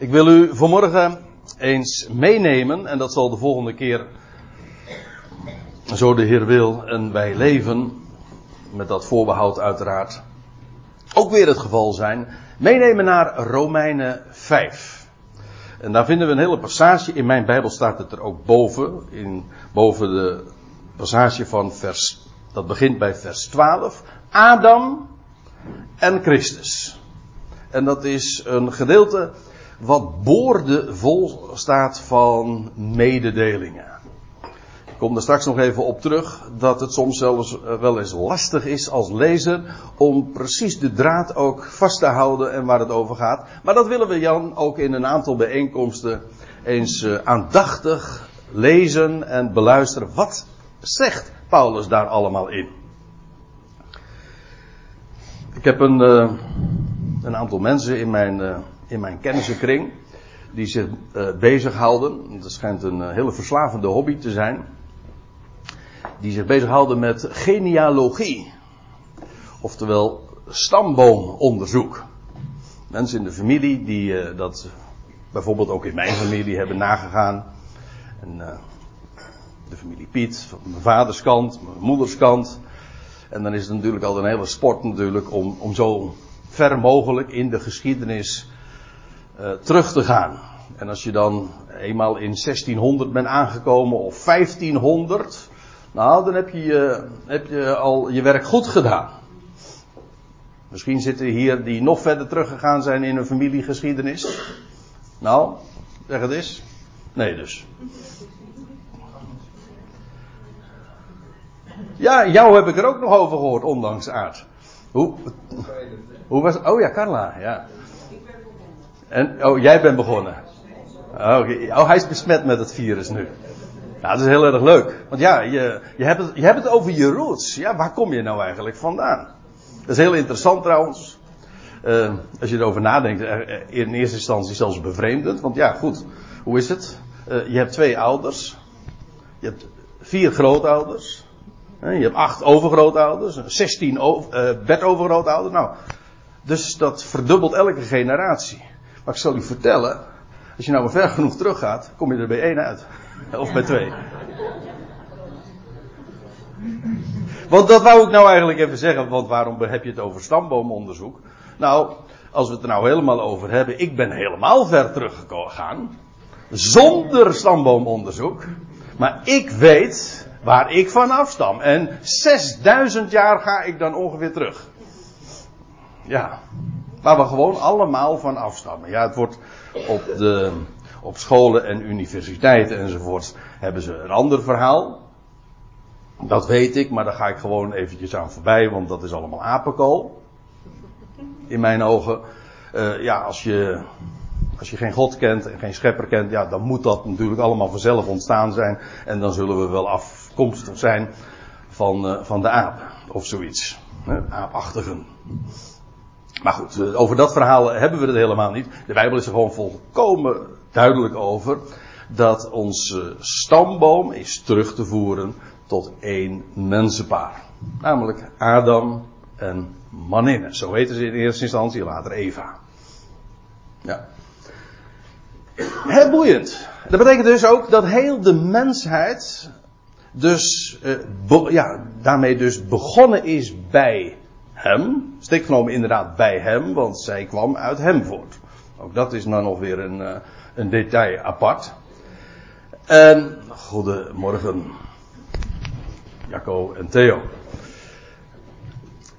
Ik wil u vanmorgen eens meenemen, en dat zal de volgende keer, zo de Heer wil, en wij leven, met dat voorbehoud uiteraard, ook weer het geval zijn, meenemen naar Romeinen 5. En daar vinden we een hele passage, in mijn Bijbel staat het er ook boven, in, boven de passage van vers, dat begint bij vers 12, Adam en Christus. En dat is een gedeelte wat boordevol staat van mededelingen. Ik kom er straks nog even op terug dat het soms zelfs eh, wel eens lastig is als lezer om precies de draad ook vast te houden en waar het over gaat. Maar dat willen we Jan ook in een aantal bijeenkomsten eens eh, aandachtig lezen en beluisteren. Wat zegt Paulus daar allemaal in? Ik heb een, eh, een aantal mensen in mijn in mijn kennissenkring. Die zich uh, bezighouden. Dat schijnt een uh, hele verslavende hobby te zijn. Die zich bezighouden met genealogie. Oftewel stamboomonderzoek. Mensen in de familie die uh, dat bijvoorbeeld ook in mijn familie hebben nagegaan. En, de familie Piet, van mijn vaders kant, mijn moeders kant. En dan is het natuurlijk altijd een hele sport natuurlijk om, om zo ver mogelijk in de geschiedenis uh, terug te gaan. En als je dan eenmaal in 1600 bent aangekomen of 1500, nou dan heb je, heb je al je werk goed gedaan. Misschien zitten hier die nog verder teruggegaan zijn in hun familiegeschiedenis. Nou, zeg het eens. Nee dus. Ja, jou heb ik er ook nog over gehoord, ondanks aard. Hoe, hoe was? Oh ja, Carla, ja. En, oh, jij bent begonnen. Oh, oh, hij is besmet met het virus nu. Nou, dat is heel erg leuk. Want ja, je, je, hebt het, je hebt het over je roots. Ja, waar kom je nou eigenlijk vandaan? Dat is heel interessant trouwens. Uh, als je erover nadenkt, in eerste instantie zelfs bevreemdend. Want ja, goed, hoe is het? Uh, je hebt twee ouders. Je hebt vier grootouders. je hebt acht overgrootouders. Zestien over, bedovergrootouders. Nou, dus dat verdubbelt elke generatie. Maar ik zal u vertellen, als je nou ver genoeg teruggaat, kom je er bij één uit. Of bij twee. Want dat wou ik nou eigenlijk even zeggen, want waarom heb je het over stamboomonderzoek? Nou, als we het er nou helemaal over hebben, ik ben helemaal ver teruggegaan. Zonder stamboomonderzoek. Maar ik weet waar ik van afstam. En 6000 jaar ga ik dan ongeveer terug. Ja. Waar we gewoon allemaal van afstammen. Ja, het wordt op, de, op scholen en universiteiten enzovoort hebben ze een ander verhaal. Dat weet ik, maar daar ga ik gewoon eventjes aan voorbij, want dat is allemaal apenkool. In mijn ogen. Uh, ja, als je, als je geen God kent en geen schepper kent, ja, dan moet dat natuurlijk allemaal vanzelf ontstaan zijn. En dan zullen we wel afkomstig zijn van, uh, van de aap, of zoiets. Uh, aapachtigen. Maar goed, eh, over dat verhaal hebben we het helemaal niet. De Bijbel is er gewoon volkomen duidelijk over dat onze stamboom is terug te voeren tot één mensenpaar. Namelijk Adam en Maninne. Zo heten ze in eerste instantie, later Eva. Ja. Heel boeiend. Dat betekent dus ook dat heel de mensheid dus, eh, ja, daarmee dus begonnen is bij hem. Stik genomen inderdaad bij hem, want zij kwam uit hem voort. Ook dat is nou nog weer een, uh, een detail apart. En goedemorgen, Jacco en Theo.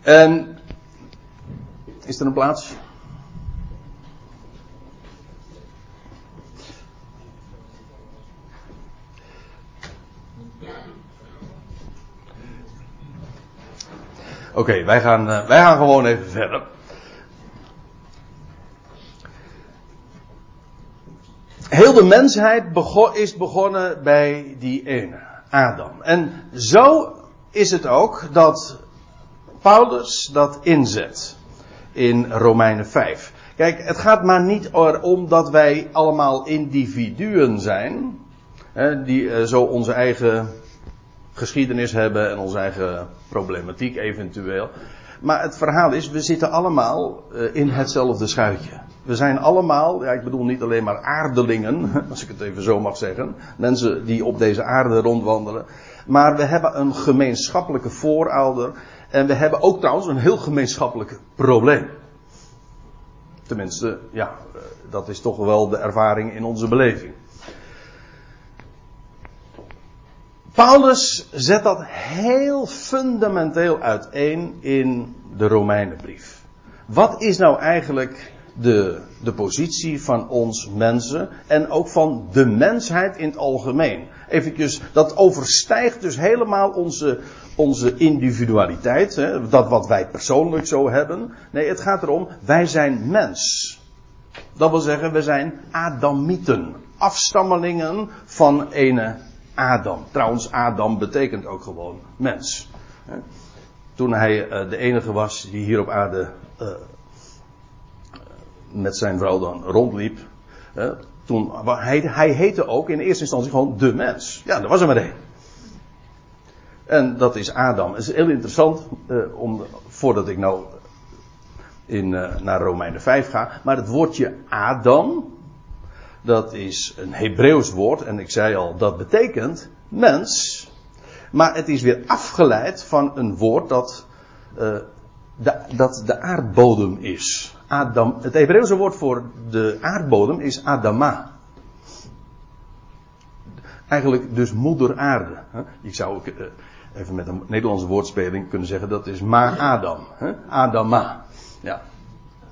En is er een plaats? Oké, wij, gaan, uh, wij gaan gewoon even verder. Heel de mensheid begon, is begonnen bij die ene, Adam. En zo is het ook dat Paulus dat inzet in Romeinen 5. Kijk, het gaat maar niet erom dat wij allemaal individuen zijn, hè, die uh, zo onze eigen geschiedenis hebben en onze eigen problematiek eventueel. Maar het verhaal is, we zitten allemaal uh, in hetzelfde schuitje. We zijn allemaal, ja, ik bedoel niet alleen maar aardelingen, als ik het even zo mag zeggen. Mensen die op deze aarde rondwandelen. Maar we hebben een gemeenschappelijke voorouder. En we hebben ook trouwens een heel gemeenschappelijk probleem. Tenminste, ja, eh, dat is toch wel de ervaring in onze beleving. Paulus zet dat heel fundamenteel uiteen in de Romeinenbrief. Wat is nou eigenlijk de, de positie van ons mensen en ook van de mensheid in het algemeen? Eventjes, dat overstijgt dus helemaal onze, onze individualiteit, hè, dat wat wij persoonlijk zo hebben. Nee, het gaat erom, wij zijn mens. Dat wil zeggen, we zijn Adamieten, afstammelingen van ene Adam. Trouwens, Adam betekent ook gewoon mens. Toen hij eh, de enige was die hier op aarde uh, met zijn vrouw dan rondliep. Toen, hij, hij heette ook in eerste instantie gewoon de mens. Ja, dat was er maar één. En dat is Adam. Het is heel interessant, uh, om, voordat ik nou in, naar Romeinen 5 ga. Maar het woordje Adam, dat is een Hebreeuws woord. En ik zei al, dat betekent mens. Maar het is weer afgeleid van een woord dat, uh, de, dat de aardbodem is. Adam, het Hebreeuwse woord voor de aardbodem is Adama. Eigenlijk dus moeder aarde. Ik zou ook uh, even met een Nederlandse woordspeling kunnen zeggen dat is Ma-Adam. Adama. Ja.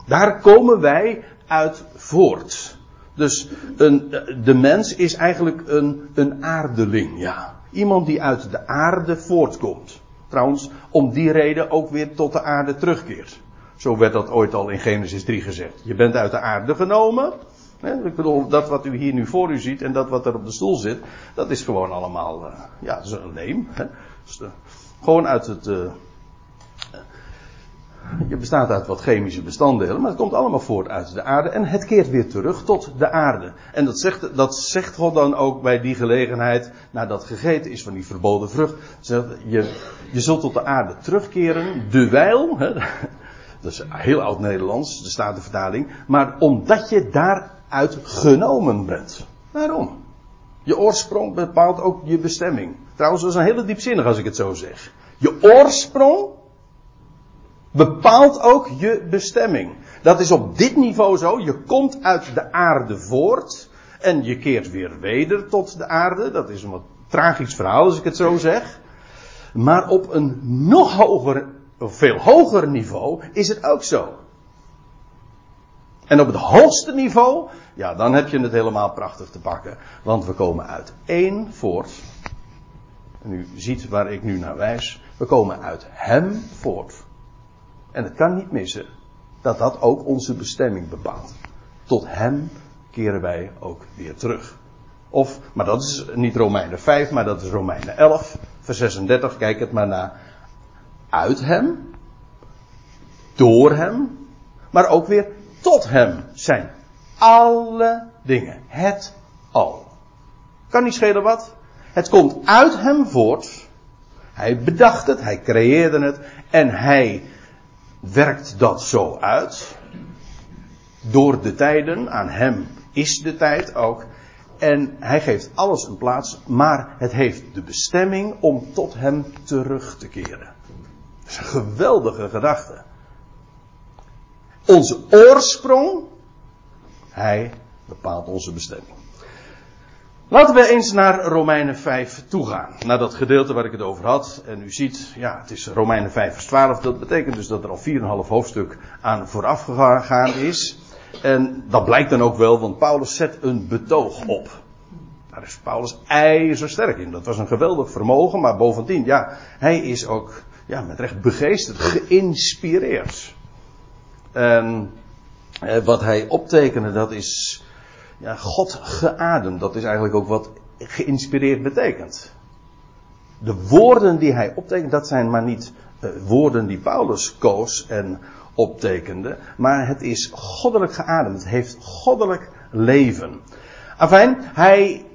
Daar komen wij uit voort. Dus een, de mens is eigenlijk een, een aardeling, ja. Iemand die uit de aarde voortkomt. Trouwens, om die reden ook weer tot de aarde terugkeert. Zo werd dat ooit al in Genesis 3 gezegd. Je bent uit de aarde genomen. Ik bedoel, dat wat u hier nu voor u ziet en dat wat er op de stoel zit, dat is gewoon allemaal, uh, ja, dat is een leem. Dus, uh, gewoon uit het, uh, je bestaat uit wat chemische bestanddelen, maar het komt allemaal voort uit de aarde en het keert weer terug tot de aarde. En dat zegt, dat zegt God dan ook bij die gelegenheid, nadat gegeten is van die verboden vrucht. Zegt, je, je zult tot de aarde terugkeren, de wijl, hè, dat is heel oud Nederlands, de Statenvertaling, maar omdat je daaruit genomen bent. Waarom? Je oorsprong bepaalt ook je bestemming. Trouwens, dat is een hele diepzinnig als ik het zo zeg. Je oorsprong bepaalt ook je bestemming. Dat is op dit niveau zo. Je komt uit de aarde voort. En je keert weer weder tot de aarde. Dat is een wat tragisch verhaal als ik het zo zeg. Maar op een nog hoger, veel hoger niveau is het ook zo. En op het hoogste niveau, ja, dan heb je het helemaal prachtig te pakken. Want we komen uit één voort. En u ziet waar ik nu naar wijs. We komen uit Hem voort. En het kan niet missen dat dat ook onze bestemming bepaalt. Tot Hem keren wij ook weer terug. Of, maar dat is niet Romeinen 5, maar dat is Romeinen 11, vers 36. Kijk het maar naar. Uit Hem, door Hem, maar ook weer tot Hem zijn alle dingen. Het al. Kan niet schelen wat. Het komt uit Hem voort. Hij bedacht het, hij creëerde het en hij werkt dat zo uit. Door de tijden, aan hem is de tijd ook. En hij geeft alles een plaats, maar het heeft de bestemming om tot hem terug te keren. Dat is een geweldige gedachte. Onze oorsprong, hij bepaalt onze bestemming. Laten we eens naar Romeinen 5 toegaan. Naar dat gedeelte waar ik het over had. En u ziet, ja, het is Romeinen 5 vers 12. Dat betekent dus dat er al 4,5 hoofdstuk aan vooraf gegaan is. En dat blijkt dan ook wel, want Paulus zet een betoog op. Daar is Paulus ijzersterk in. Dat was een geweldig vermogen, maar bovendien, ja, hij is ook, ja, met recht begeesterd, geïnspireerd. En eh, wat hij optekende, dat is ja, God geademd. Dat is eigenlijk ook wat geïnspireerd betekent. De woorden die hij optekent, dat zijn maar niet uh, woorden die Paulus koos en optekende, maar het is goddelijk geademd. Het heeft goddelijk leven. Afijn, hij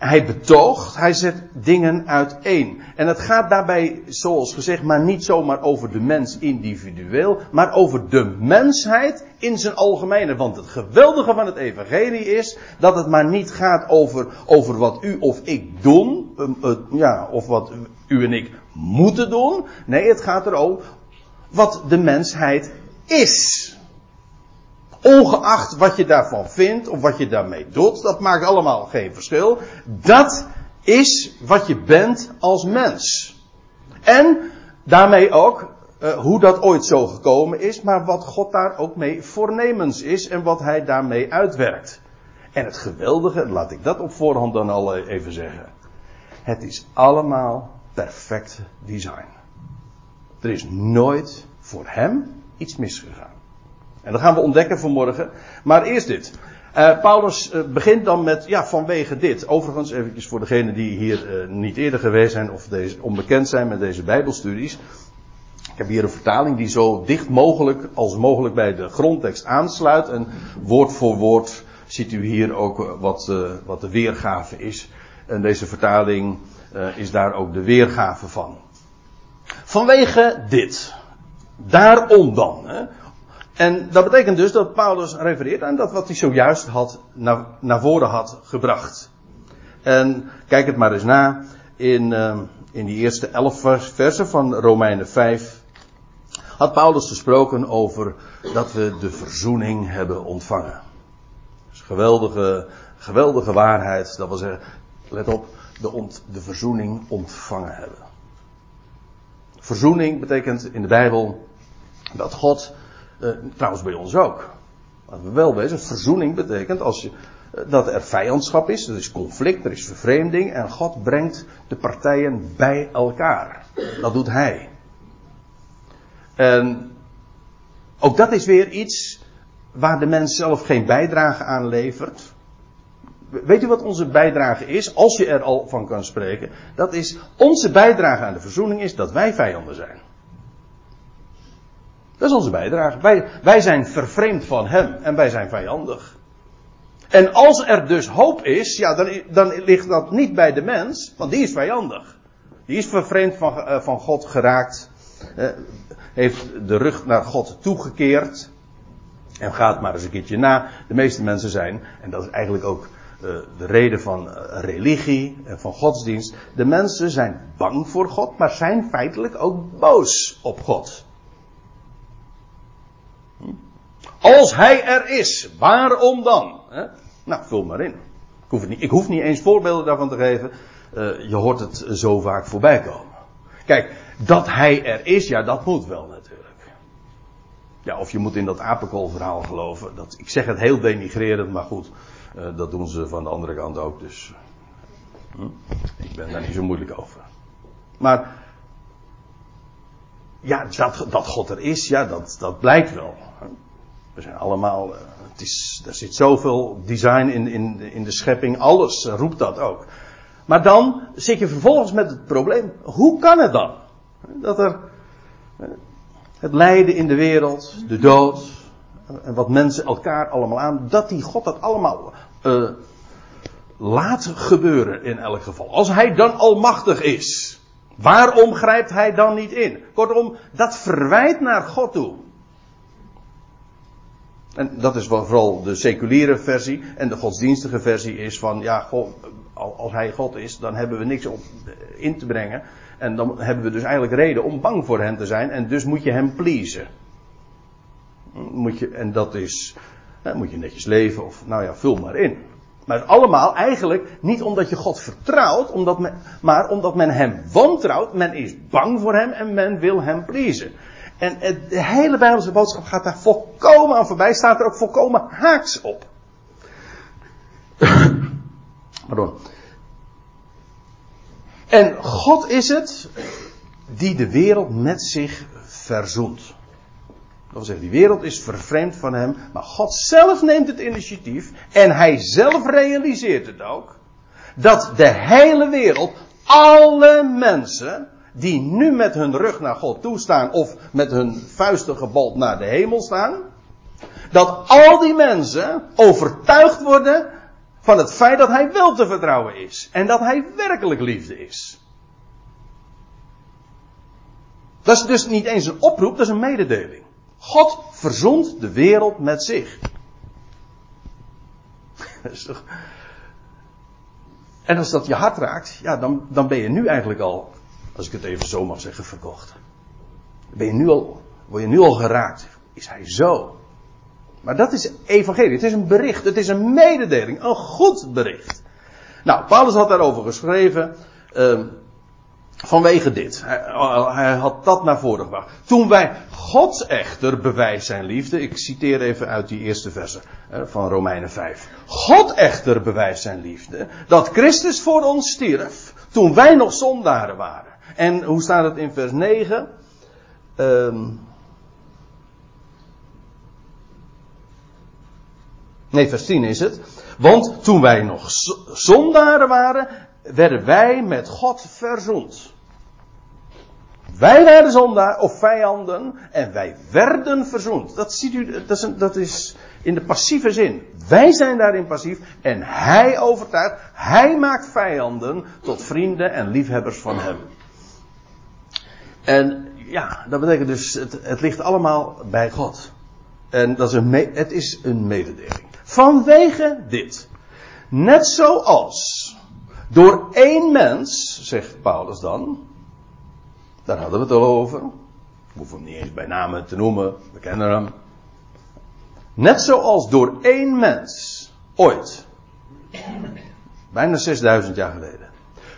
hij betoogt, hij zet dingen uiteen. En het gaat daarbij, zoals gezegd, maar niet zomaar over de mens individueel, maar over de mensheid in zijn algemene. Want het geweldige van het evangelie is dat het maar niet gaat over, over wat u of ik doen, uh, ja, of wat u en ik moeten doen. Nee, het gaat er wat de mensheid is. Ongeacht wat je daarvan vindt of wat je daarmee doet, dat maakt allemaal geen verschil. Dat is wat je bent als mens. En daarmee ook uh, hoe dat ooit zo gekomen is, maar wat God daar ook mee voornemens is en wat hij daarmee uitwerkt. En het geweldige, laat ik dat op voorhand dan al even zeggen. Het is allemaal perfect design. Er is nooit voor hem iets misgegaan. En dat gaan we ontdekken vanmorgen. Maar eerst dit. Uh, Paulus uh, begint dan met, ja, vanwege dit. Overigens, eventjes voor degenen die hier uh, niet eerder geweest zijn of deze, onbekend zijn met deze Bijbelstudies. Ik heb hier een vertaling die zo dicht mogelijk als mogelijk bij de grondtekst aansluit. En woord voor woord ziet u hier ook wat, wat de weergave is. En deze vertaling is daar ook de weergave van. Vanwege dit. Daarom dan. Hè, en dat betekent dus dat Paulus refereert aan dat wat hij zojuist had, naar, naar voren had gebracht. En kijk het maar eens na in, uh, in die eerste elf versen van Romeinen 5. Had Paulus gesproken over dat we de verzoening hebben ontvangen. Geweldige, geweldige waarheid. Dat wil zeggen, let op, de, de verzoening ontvangen hebben. Verzoening betekent in de Bijbel dat God uh, trouwens bij ons ook. Laten we wel wezen, verzoening betekent als je, uh, dat er vijandschap is, er is conflict, er is vervreemding en God brengt de partijen bij elkaar. Dat doet Hij. En ook dat is weer iets waar de mens zelf geen bijdrage aan levert. Weet u wat onze bijdrage is, als je er al van kan spreken? Dat is, onze bijdrage aan de verzoening is dat wij vijanden zijn. Dat is onze bijdrage. Wij, wij zijn vervreemd van Hem en wij zijn vijandig. En als er dus hoop is, ja, dan, dan ligt dat niet bij de mens, want die is vijandig. Die is vervreemd van, uh, van God geraakt, uh, heeft de rug naar God toegekeerd. En gaat maar eens een keertje na. De meeste mensen zijn, en dat is eigenlijk ook uh, de reden van religie en van godsdienst. De mensen zijn bang voor God, maar zijn feitelijk ook boos op God. Als hij er is, waarom dan? Nou, vul maar in. Ik hoef, niet, ik hoef niet eens voorbeelden daarvan te geven. Uh, je hoort het zo vaak voorbij komen. Kijk, dat hij er is, ja, dat moet wel natuurlijk. Ja, of je moet in dat apenkoolverhaal geloven. Dat, ik zeg het heel denigrerend, maar goed. Uh, dat doen ze van de andere kant ook, dus. Hm, ik ben daar niet zo moeilijk over. Maar. Ja, dat, dat God er is, ja, dat, dat blijkt wel. We zijn allemaal, eh, het is, er zit zoveel design in, in, in de schepping, alles roept dat ook. Maar dan zit je vervolgens met het probleem, hoe kan het dan? Dat er eh, het lijden in de wereld, de dood, en wat mensen elkaar allemaal aan, dat die God dat allemaal laat gebeuren in elk geval. Als hij dan almachtig is, waarom grijpt hij dan niet in? Kortom, dat verwijt naar God toe. En dat is vooral de seculiere versie. En de godsdienstige versie is van, ja, God, als hij God is, dan hebben we niks op in te brengen. En dan hebben we dus eigenlijk reden om bang voor hem te zijn. En dus moet je hem pleasen. Moet je, en dat is, moet je netjes leven of, nou ja, vul maar in. Maar allemaal eigenlijk niet omdat je God vertrouwt, omdat men, maar omdat men hem wantrouwt. Men is bang voor hem en men wil hem pleasen. En de hele Bijbelse boodschap gaat daar volkomen aan voorbij, staat er ook volkomen haaks op. Pardon. En God is het die de wereld met zich verzoent. Dat wil zeggen, die wereld is vervreemd van hem, maar God zelf neemt het initiatief en hij zelf realiseert het ook. Dat de hele wereld, alle mensen, die nu met hun rug naar God toestaan of met hun vuisten gebald naar de hemel staan, dat al die mensen overtuigd worden van het feit dat hij wel te vertrouwen is. En dat hij werkelijk liefde is. Dat is dus niet eens een oproep, dat is een mededeling. God verzond de wereld met zich. En als dat je hart raakt, ja, dan, dan ben je nu eigenlijk al, als ik het even zo mag zeggen, verkocht. Ben je nu al, word je nu al geraakt? Is hij zo? Maar dat is evangelie. Het is een bericht. Het is een mededeling. Een goed bericht. Nou, Paulus had daarover geschreven. Uh, vanwege dit. Hij, hij, had dat naar voren gebracht. Toen wij God echter bewijs zijn liefde. Ik citeer even uit die eerste verse uh, van Romeinen 5. God echter bewijst zijn liefde. Dat Christus voor ons stierf. Toen wij nog zondaren waren. En hoe staat het in vers 9? Um, Nee, vers 10 is het. Want toen wij nog zondaren waren, werden wij met God verzoend. Wij werden zondaar of vijanden en wij werden verzoend. Dat ziet u, dat is, dat is in de passieve zin. Wij zijn daarin passief en hij overtuigt, hij maakt vijanden tot vrienden en liefhebbers van hem. En ja, dat betekent dus, het, het ligt allemaal bij God. En dat is een het is een mededeling. Vanwege dit. Net zoals door één mens, zegt Paulus dan. Daar hadden we het al over. Ik hoef hem niet eens bij namen te noemen, we kennen hem. Net zoals door één mens, ooit, bijna 6000 jaar geleden,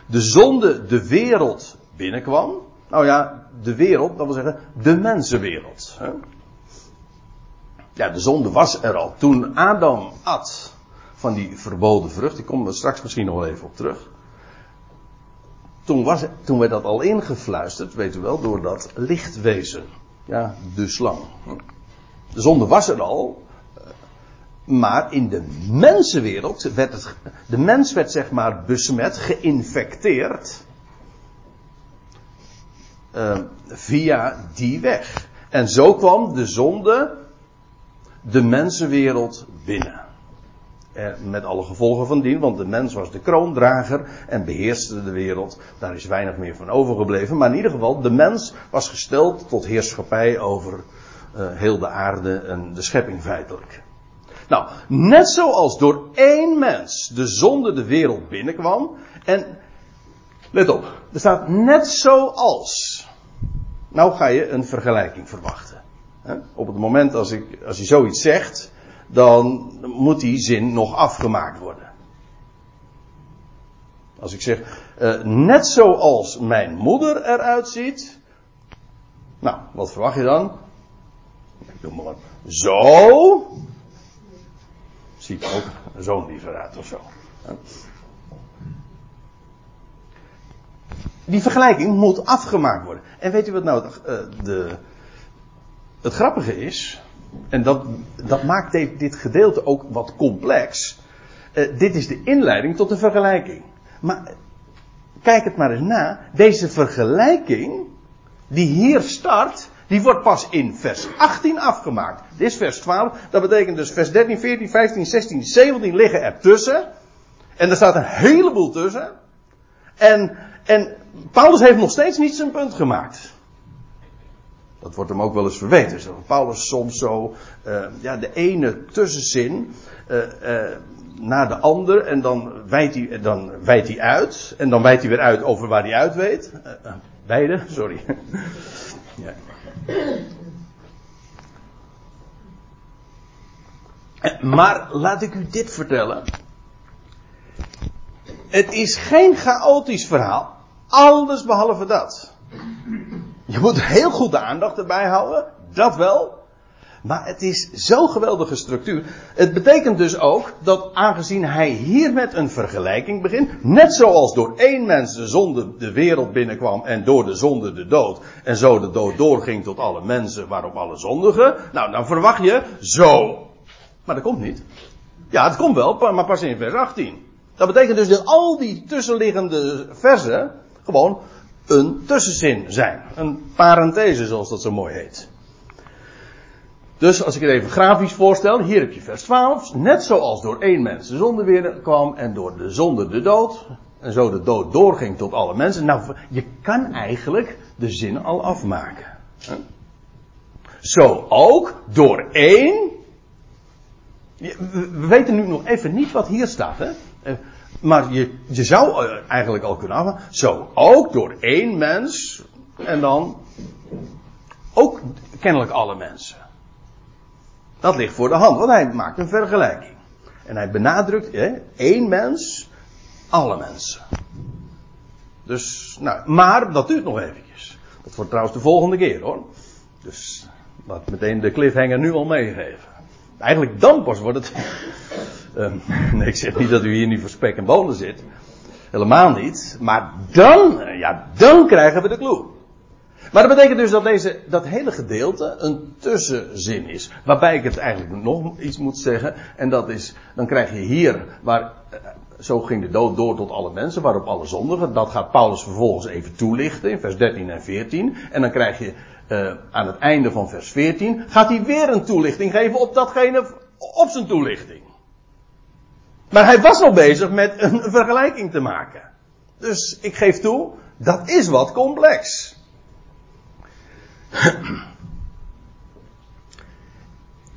de zonde de wereld binnenkwam. Nou ja, de wereld, dat wil zeggen de mensenwereld. Hè? Ja, de zonde was er al. Toen Adam at van die verboden vrucht, ik kom er straks misschien nog wel even op terug. Toen, was, toen werd dat al ingefluisterd, weet u wel, door dat lichtwezen. Ja, de slang. De zonde was er al, maar in de mensenwereld werd het, de mens werd zeg maar besmet, geïnfecteerd, uh, via die weg. En zo kwam de zonde de mensenwereld binnen. En met alle gevolgen van dien, want de mens was de kroondrager en beheerste de wereld. Daar is weinig meer van overgebleven. Maar in ieder geval, de mens was gesteld tot heerschappij over uh, heel de aarde en de schepping feitelijk. Nou, net zoals door één mens de zonde de wereld binnenkwam. En let op, er staat net zoals. Nou ga je een vergelijking verwachten. Op het moment als, ik, als hij zoiets zegt, dan moet die zin nog afgemaakt worden. Als ik zeg, uh, net zoals mijn moeder eruit ziet. Nou, wat verwacht je dan? Ik doe maar. Zo. Ziet ook zo'n liever uit of zo. Die vergelijking moet afgemaakt worden. En weet u wat nou de, de het grappige is, en dat, dat maakt dit gedeelte ook wat complex. Uh, dit is de inleiding tot de vergelijking. Maar kijk het maar eens na. Deze vergelijking, die hier start, die wordt pas in vers 18 afgemaakt. Dit is vers 12. Dat betekent dus vers 13, 14, 15, 16, 17 liggen er tussen. En er staat een heleboel tussen. En, en Paulus heeft nog steeds niet zijn punt gemaakt. Dat wordt hem ook wel eens verweten. Paulus soms zo, uh, ja, de ene tussenzin uh, naar de ander en dan wijdt hij, dan wijdt hij uit. En dan wijdt hij weer uit over waar hij uit weet. beide, sorry. ja. Maar laat ik u dit vertellen. Het is geen chaotisch verhaal. Alles behalve dat. Je moet heel goed de aandacht erbij houden, dat wel. Maar het is zo'n geweldige structuur. Het betekent dus ook dat aangezien hij hier met een vergelijking begint, net zoals door één mens de zonde de wereld binnenkwam en door de zonde de dood, en zo de dood doorging tot alle mensen waarop alle zondigen, nou dan verwacht je zo. Maar dat komt niet. Ja, het komt wel, maar pas in vers 18. Dat betekent dus dat al die tussenliggende versen gewoon een tussenzin zijn. Een parenthese, zoals dat zo mooi heet. Dus als ik het even grafisch voorstel, hier heb je vers 12. Net zoals door één mens de zonde weer kwam en door de zonde de dood. En zo de dood doorging tot alle mensen. Nou, je kan eigenlijk de zin al afmaken. Zo ook door één. We weten nu nog even niet wat hier staat, hè? Maar je, je zou eh, eigenlijk al kunnen afmaken. Zo ook door één mens. En dan ook kennelijk alle mensen. Dat ligt voor de hand, want hij maakt een vergelijking. En hij benadrukt, hè, één mens, alle mensen. Dus, nou, maar dat duurt nog eventjes. Dat wordt trouwens de volgende keer hoor. Dus, laat meteen de cliffhanger nu al meegeven. Eigenlijk dan pas wordt het. Uh, nee, ik zeg niet dat u hier niet voor spek en bonen zit. Helemaal niet. Maar dan, ja, dan krijgen we de clue. Maar dat betekent dus dat deze, dat hele gedeelte een tussenzin is. Waarbij ik het eigenlijk nog iets moet zeggen. En dat is, dan krijg je hier, waar, eh, zo ging de dood door tot alle mensen, waarop alle zondigen. Dat gaat Paulus vervolgens even toelichten in vers 13 en 14. En dan krijg je uh, aan het einde van vers 14, gaat hij weer een toelichting geven op datgene, op zijn toelichting. Maar hij was al bezig met een vergelijking te maken. Dus ik geef toe, dat is wat complex.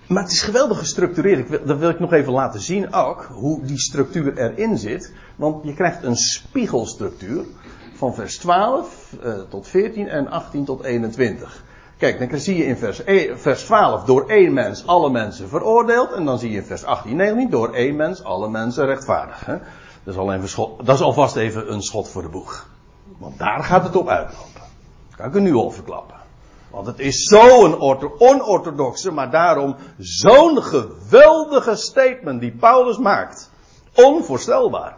Maar het is geweldig gestructureerd. dat wil ik nog even laten zien ook, hoe die structuur erin zit. Want je krijgt een spiegelstructuur van vers 12 uh, eh, tot 14 en 18 tot 21. Kijk, dan zie je in vers, e, vers 12 door één mens alle mensen veroordeeld. En dan zie je in vers 18, 19 door één mens alle mensen rechtvaardig. Hè? Dat, is al dat is alvast even een schot voor de boeg. Want daar gaat het op uitlopen. Kan ik er nu al verklappen. Want het is zo'n onorthodoxe, maar daarom zo'n geweldige statement die Paulus maakt. Onvoorstelbaar.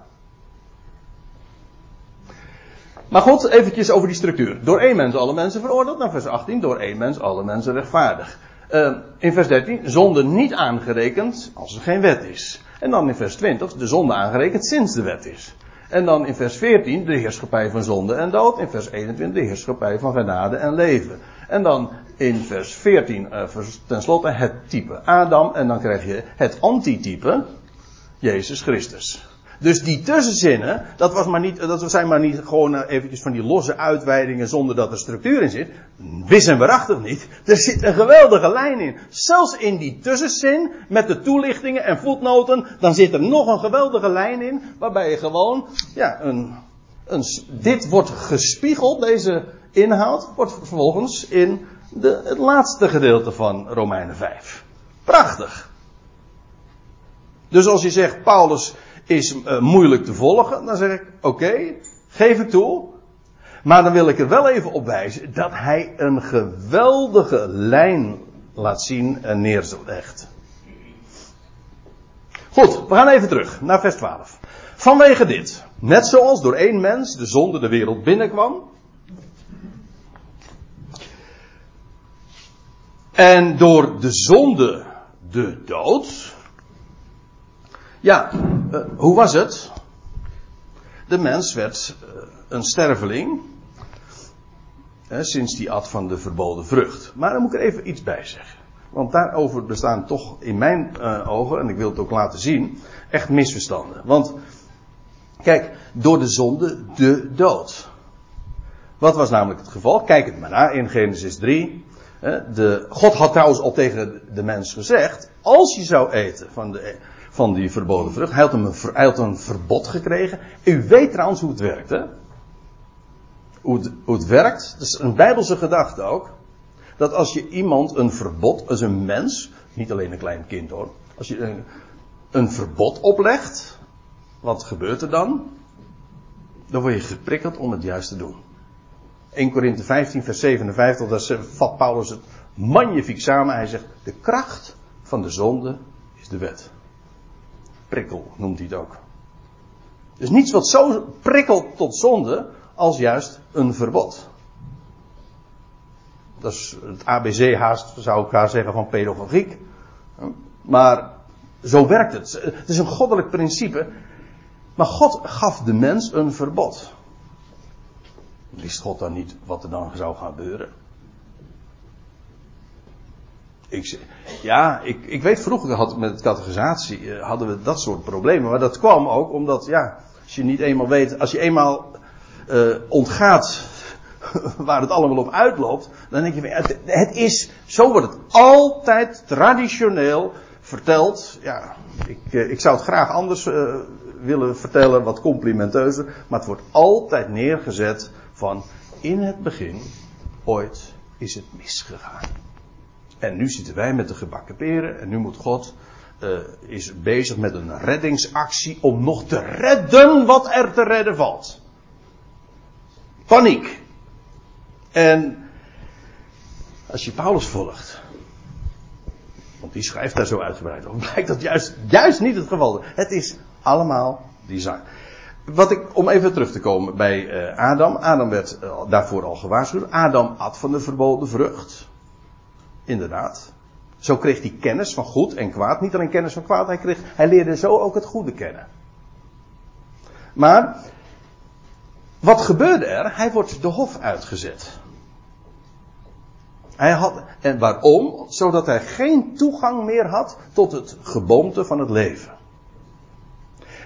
Maar goed, eventjes over die structuur. Door één mens alle mensen veroordeeld. Naar vers 18. Door één mens alle mensen rechtvaardig. Uh, in vers 13. Zonde niet aangerekend als er geen wet is. En dan in vers 20. De zonde aangerekend sinds de wet is. En dan in vers 14. De heerschappij van zonde en dood. In vers 21. De heerschappij van genade en leven. En dan in vers 14 uh, tenslotte het type Adam. En dan krijg je het antitype Jezus Christus. Dus die tussenzinnen, dat, was maar niet, dat zijn maar niet gewoon uh, eventjes van die losse uitweidingen zonder dat er structuur in zit. Wis en waarachtig niet. Er zit een geweldige lijn in. Zelfs in die tussenzin, met de toelichtingen en voetnoten, dan zit er nog een geweldige lijn in, waarbij je gewoon, ja, een, een, dit wordt gespiegeld, deze inhoud, wordt vervolgens in de, het laatste gedeelte van Romeinen 5. Prachtig. Dus als je zegt, Paulus is uh, moeilijk te volgen, dan zeg ik, oké, geef ik toe. Maar dan wil ik er wel even op wijzen dat hij een geweldige lijn laat zien en neerlegt. Goed, we gaan even terug naar vers 12. Vanwege dit, net zoals door één mens de zonde de wereld binnenkwam, En door de zonde de dood. Ja, uh, hoe was het? De mens werd uh, een sterveling. Sinds die at van de verboden vrucht. Maar dan moet ik er even iets bij zeggen. Want daarover bestaan toch in mijn uh, ogen, en ik wil het ook laten zien, echt misverstanden. Want, kijk, door de zonde de dood. Wat was namelijk het geval? Kijk het maar na in Genesis 3. De, God had trouwens al tegen de mens gezegd, als je zou eten van, de, van die verboden vrucht, hij had, een, een verbod gekregen. U weet trouwens hoe het werkt, hè? Hoe het, het werkt, dat is een bijbelse gedachte ook. Dat als je iemand een verbod, als een mens, niet alleen een klein kind hoor, als je een, een verbod oplegt, wat gebeurt er dan? Dan word je geprikkeld om het juist te doen. 1 Korinthe 15, vers 57, daar vat Paulus het magnifiek samen. Hij zegt, de kracht van de zonde is de wet. Prikkel noemt hij het ook. Dus niets wat zo prikkelt tot zonde als juist een verbod. Dat is het ABC haast, zou ik haar zeggen, van pedagogiek. Maar zo werkt het. Het is een goddelijk principe. Maar God gaf de mens een verbod. Wist God dan niet wat er dan zou gaan gebeuren? Ik, ja, ik, ik weet vroeger had, met categorisatie eh, hadden we dat soort problemen. Maar dat kwam ook omdat, ja, als je niet eenmaal weet, als je eenmaal uh, ontgaat waar het allemaal op uitloopt, dan denk je, het, het is, zo wordt het altijd traditioneel verteld. Ja, ik, uh, ik zou het graag anders willen vertellen, wat complimenteuzer, maar het wordt altijd neergezet van in het begin, ooit is het misgegaan. En nu zitten wij met de gebakken peren en nu moet God uh, is bezig met een reddingsactie om nog te redden wat er te redden valt. Paniek. En als je Paulus volgt, want die schrijft daar zo uitgebreid over, blijkt dat juist, juist niet het geval. Het is allemaal design. Wat ik, om even terug te komen bij uh, Adam. Adam werd uh, daarvoor al gewaarschuwd. Adam at van de verboden vrucht. Inderdaad. Zo kreeg hij kennis van goed en kwaad. Niet alleen kennis van kwaad, hij, kreeg, hij leerde zo ook het goede kennen. Maar, wat gebeurde er? Hij wordt de hof uitgezet. Hij had, en waarom? Zodat hij geen toegang meer had tot het geboomte van het leven.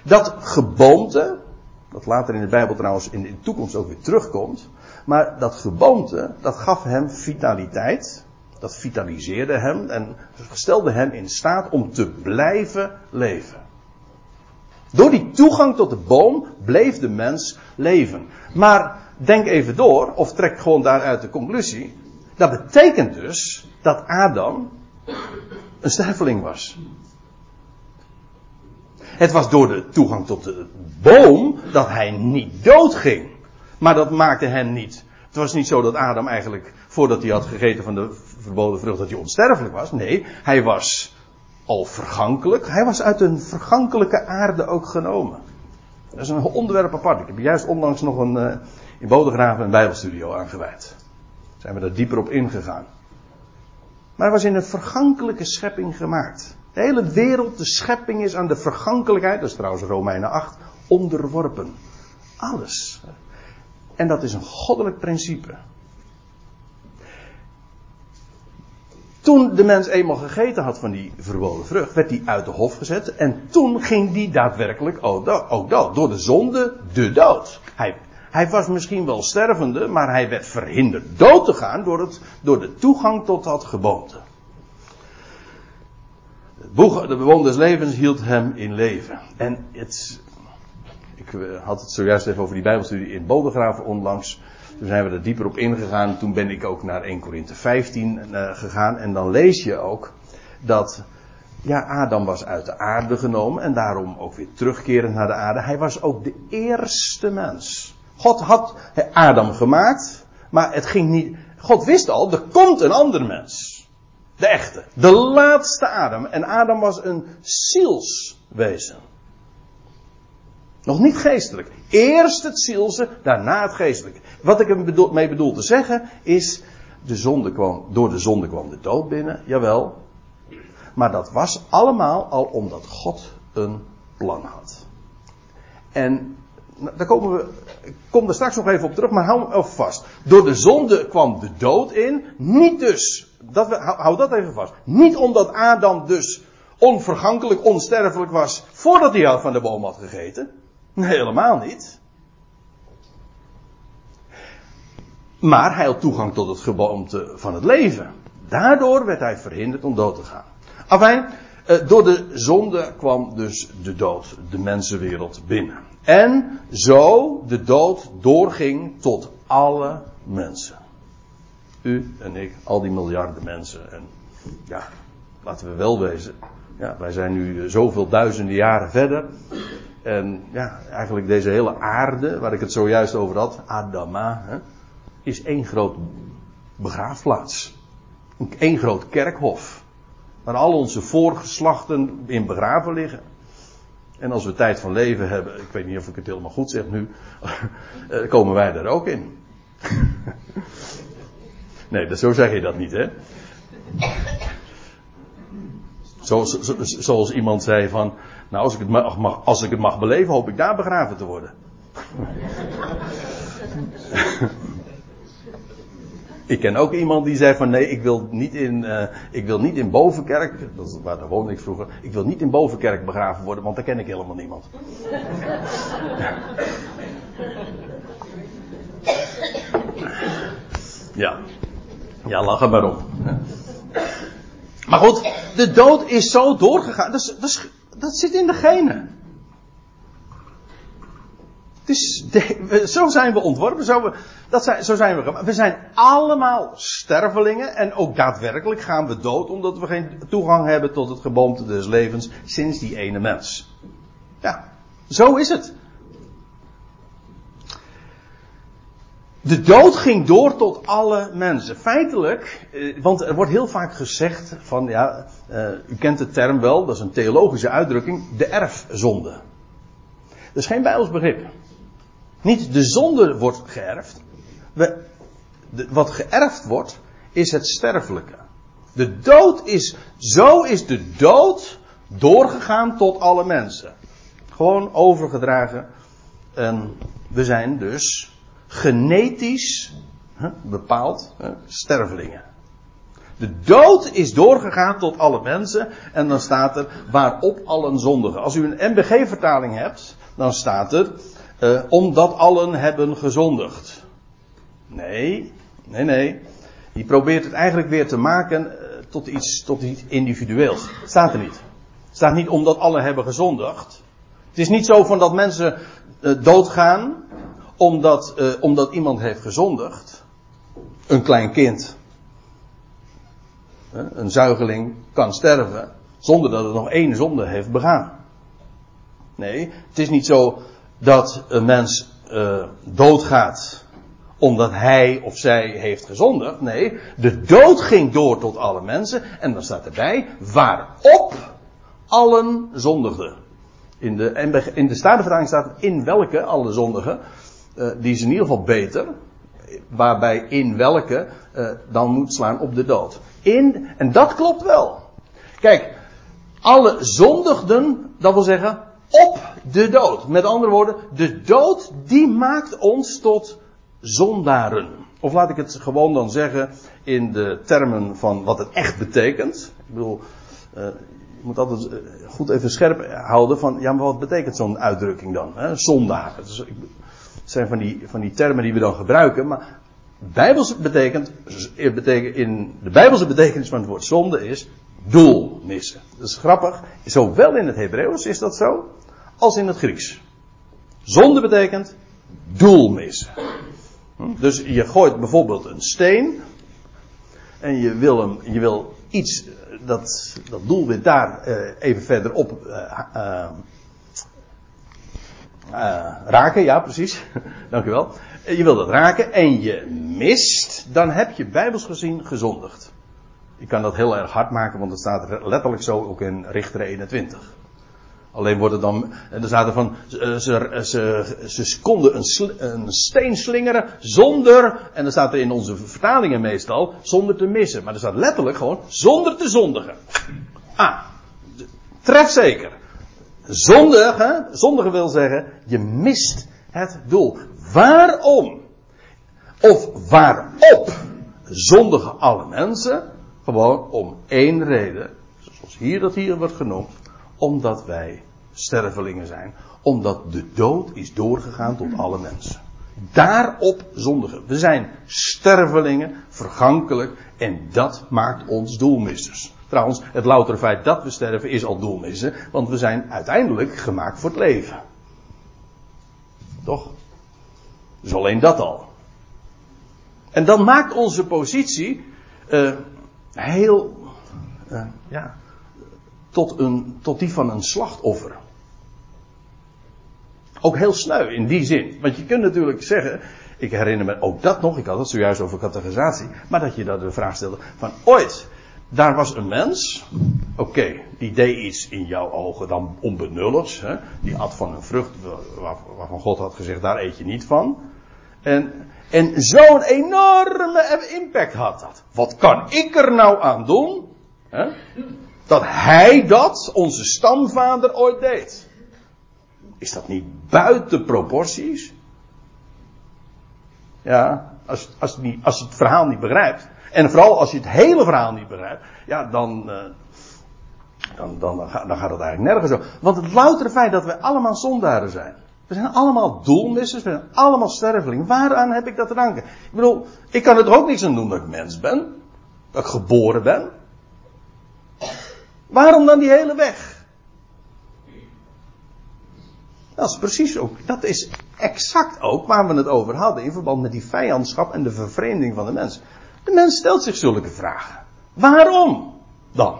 Dat geboomte, dat later in de Bijbel trouwens in de toekomst ook weer terugkomt, maar dat geboomte, dat gaf hem vitaliteit, dat vitaliseerde hem en stelde hem in staat om te blijven leven. Door die toegang tot de boom bleef de mens leven. Maar denk even door, of trek gewoon daaruit de conclusie. Dat betekent dus dat Adam een sterveling was. Het was door de toegang tot de boom dat hij niet doodging. Maar dat maakte hem niet. Het was niet zo dat Adam eigenlijk, voordat hij had gegeten van de verboden vrucht, dat hij onsterfelijk was. Nee, hij was al vergankelijk. Hij was uit een vergankelijke aarde ook genomen. Dat is een onderwerp apart. Ik heb juist onlangs nog een, uh, in Bodegraven een bijbelstudio aangeweid. Zijn we daar dieper op ingegaan. Maar hij was in een vergankelijke schepping gemaakt. De hele wereld, de schepping is aan de vergankelijkheid, dat is trouwens Romeinen 8, onderworpen. Alles. En dat is een goddelijk principe. Toen de mens eenmaal gegeten had van die verboden vrucht, werd hij uit de hof gezet. En toen ging die daadwerkelijk ook dood. Door de zonde, de dood. Hij, hij was misschien wel stervende, maar hij werd verhinderd dood te gaan door, het, door de toegang tot dat geboomte. De bewoner des levens hield hem in leven. En het, ik eh, had het zojuist even over die Bijbelstudie in Bodegraven onlangs. Toen zijn we er dieper op ingegaan. Toen ben ik ook naar 1 Korinthe 15 uh, gegaan. En dan lees je ook dat, ja, Adam was uit de aarde genomen. En daarom ook weer terugkerend naar de aarde. Hij was ook de eerste mens. God had Adam gemaakt. Maar het ging niet. God wist al, er komt een ander mens. De echte. De laatste Adam. En Adam was een zielswezen. Nog niet geestelijk. Eerst het zielse, daarna het geestelijke. Wat ik ermee bedoel te zeggen is, de zonde kwam, door de zonde kwam de dood binnen, jawel. Maar dat was allemaal al omdat God een plan had. En daar komen we, ik kom er straks nog even op terug, maar hou me even vast. Door de zonde kwam de dood in, niet dus, dat, hou dat even vast. Niet omdat Adam dus onvergankelijk, onsterfelijk was voordat hij van de boom had gegeten. Nee, helemaal niet. Maar hij had toegang tot het geboomte van het leven. Daardoor werd hij verhinderd om dood te gaan. Afijn, eh, door de zonde kwam dus de dood de mensenwereld binnen. En zo de dood doorging tot alle mensen. U en ik, al die miljarden mensen. En ja, laten we wel wezen. Ja, wij zijn nu zoveel duizenden jaren verder. En ja, eigenlijk deze hele aarde, waar ik het zojuist over had, Adama, hè, is één groot begraafplaats. Eén groot kerkhof. Waar al onze voorgeslachten in begraven liggen. En als we tijd van leven hebben, ik weet niet of ik het helemaal goed zeg nu, eh, komen wij daar ook in. nee, zo zeg je dat niet, hè? Zoals iemand zei van, nou als ik, het mag, als ik het mag beleven, hoop ik daar begraven te worden. Ik ken ook iemand die zei van nee, ik wil niet in, uh, ik wil niet in Bovenkerk, dat is, waar daar woonde ik vroeger, ik wil niet in Bovenkerk begraven worden, want daar ken ik helemaal niemand. Ja. Ja, lach er maar om. Maar goed, de dood is zo doorgegaan. Dat, is, dat, is, dat zit in de genen. is de, zo zijn we ontworpen. Zo, we, dat zijn, zo zijn we. We zijn allemaal stervelingen. En ook daadwerkelijk gaan we dood. Omdat we geen toegang hebben tot het geboomte des levens. Sinds die ene mens. Ja, zo is het. De dood ging door tot alle mensen. Feitelijk, eh, want er wordt heel vaak gezegd van, ja, uh, u kent de term wel, dat is een theologische uitdrukking, de erfzonde. Dat is geen Bijbels begrip. Niet de zonde wordt geërfd. We, de, wat geërfd wordt, is het sterfelijke. De dood is, zo is de dood doorgegaan tot alle mensen. Gewoon overgedragen. En we zijn dus genetisch bepaald stervelingen. De dood is doorgegaan tot alle mensen en dan staat er waarop allen zondigen. Als u een MBG-vertaling hebt, dan staat er uh, omdat allen hebben gezondigd. Nee, nee, nee. Die probeert het eigenlijk weer te maken uh, tot, iets, tot iets individueels. Staat er niet. Staat niet omdat allen hebben gezondigd. Het is niet zo van dat mensen uh, doodgaan omdat, uh, omdat iemand heeft gezondigd. Een klein kind. Een zuigeling kan sterven zonder dat het nog één zonde heeft begaan. Nee, het is niet zo dat een mens uh, doodgaat omdat hij of zij heeft gezondigd. Nee, de dood ging door tot alle mensen. En dan staat erbij, waarop allen zondigden. In de, in de Statenvertaling staat in welke alle zondigen. Uh, die is in ieder geval beter. Waarbij in welke uh, dan moet slaan op de dood. In, en dat klopt wel. Kijk, alle zondigden, dat wil zeggen op de dood. Met andere woorden, de dood die maakt ons tot zondaren. Of laat ik het gewoon dan zeggen in de termen van wat het echt betekent. Ik bedoel, uh, je moet altijd goed even scherp houden van, ja maar wat betekent zo'n uitdrukking dan? Hè? Zondaar. Het, het zijn van die, van die termen die we dan gebruiken, maar Bijbels betekent, betekent, in de Bijbelse betekenis van het woord zonde is doel missen. Dat is grappig. Zowel in het Hebreeuws is dat zo, als in het Grieks. Zonde betekent doel missen. Hm? Dus je gooit bijvoorbeeld een steen. En je wil, hem, je wil iets, dat, dat doelwit daar uh, even verderop uh, uh, raken. Ja, precies. Dank u wel. Je wil dat raken en je mist, dan heb je bijbels gezien gezondigd. Ik kan dat heel erg hard maken, want het staat letterlijk zo ook in Richter 21. Alleen wordt het dan, en er staat van, ze, ze, ze konden een, een, steen slingeren zonder, en dan staat er in onze vertalingen meestal, zonder te missen. Maar er staat letterlijk gewoon, zonder te zondigen. Ah, tref zeker. Zondigen, zondigen wil zeggen, je mist het doel. Waarom? Of waarop zondigen alle mensen? Gewoon om één reden. Zoals hier dat hier wordt genoemd omdat wij stervelingen zijn. Omdat de dood is doorgegaan tot alle mensen. Daarop zondigen. We zijn stervelingen, vergankelijk. En dat maakt ons doelmissers. Trouwens, het loutere feit dat we sterven is al doelmissen. Want we zijn uiteindelijk gemaakt voor het leven. Toch? Dus alleen dat al. En dan maakt onze positie uh, heel, uh, ja, tot, een, tot die van een slachtoffer. Ook heel sneu in die zin. Want je kunt natuurlijk zeggen, ik herinner me ook dat nog, ik had het zojuist over categorisatie, maar dat je daar de vraag stelde van ooit, daar was een mens, oké, die deed iets in jouw ogen dan onbenulligs, hè? die at van een vrucht waarvan God had gezegd, daar eet je niet van. En, en zo'n enorme impact had dat. Wat kan ik er nou aan doen? Hè? dat hij dat, onze stamvader, ooit deed. Is dat niet buiten proporties? Ja, Als, als, als het verhaal niet begrijpt. En vooral als je het hele verhaal niet begrijpt. Ja, dan, uh, dan, dan, dan, gaat, het eigenlijk nergens zo. Want het loutere feit dat wij allemaal zondaren zijn. We zijn allemaal doelmissers, we zijn allemaal stervelingen. Waaraan heb ik dat te danken? Ik bedoel, ik kan er ook niks aan doen dat ik mens ben. Dat ik geboren ben. Waarom dan die hele weg? Dat is precies ook, dat is exact ook waar we het over hadden in verband met die vijandschap en de vervreemding van de mens. De mens stelt zich zulke vragen. Waarom dan?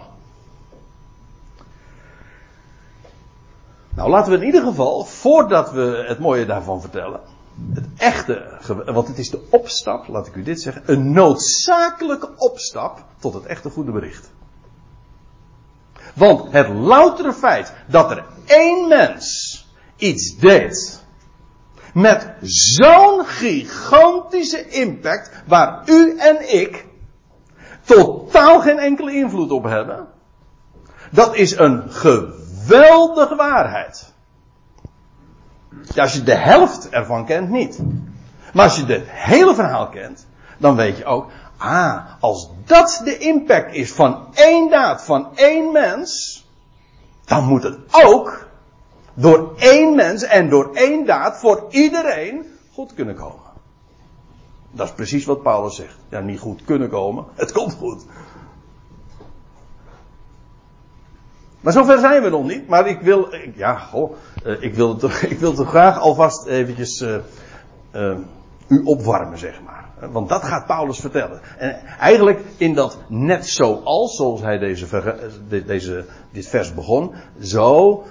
Nou, laten we in ieder geval, voordat we het mooie daarvan vertellen, het echte, want het is de opstap, laat ik u dit zeggen, een noodzakelijke opstap tot het echte goede bericht. Want het loutere feit dat er één mens iets deed, met zo'n gigantische impact, waar u en ik totaal geen enkele invloed op hebben, dat is een geweldige waarheid. Als je de helft ervan kent, niet. Maar als je het hele verhaal kent, dan weet je ook, ah, als dat de impact is van één daad, van één mens, dan moet het ook door één mens en door één daad voor iedereen goed kunnen komen. Dat is precies wat Paulus zegt. Ja, niet goed kunnen komen, het komt goed. Maar zover zijn we nog niet. Maar ik wil, ja, goh, eh, ik wil het, ik wil het graag alvast eventjes uh, uh, u opwarmen, zeg maar. Want dat gaat Paulus vertellen. En eigenlijk in dat net zoals, zoals hij deze, deze, dit vers begon, zo,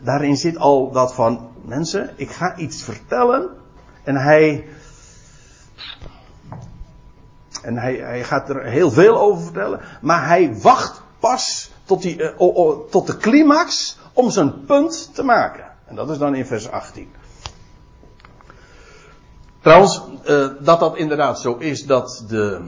daarin zit al dat van, mensen, ik ga iets vertellen. En hij, en hij, hij gaat er heel veel over vertellen. Maar hij wacht pas tot, die, oh, tot de climax om zijn punt te maken. En dat is dan in vers 18. Trouwens, uh, dat dat inderdaad zo is dat de,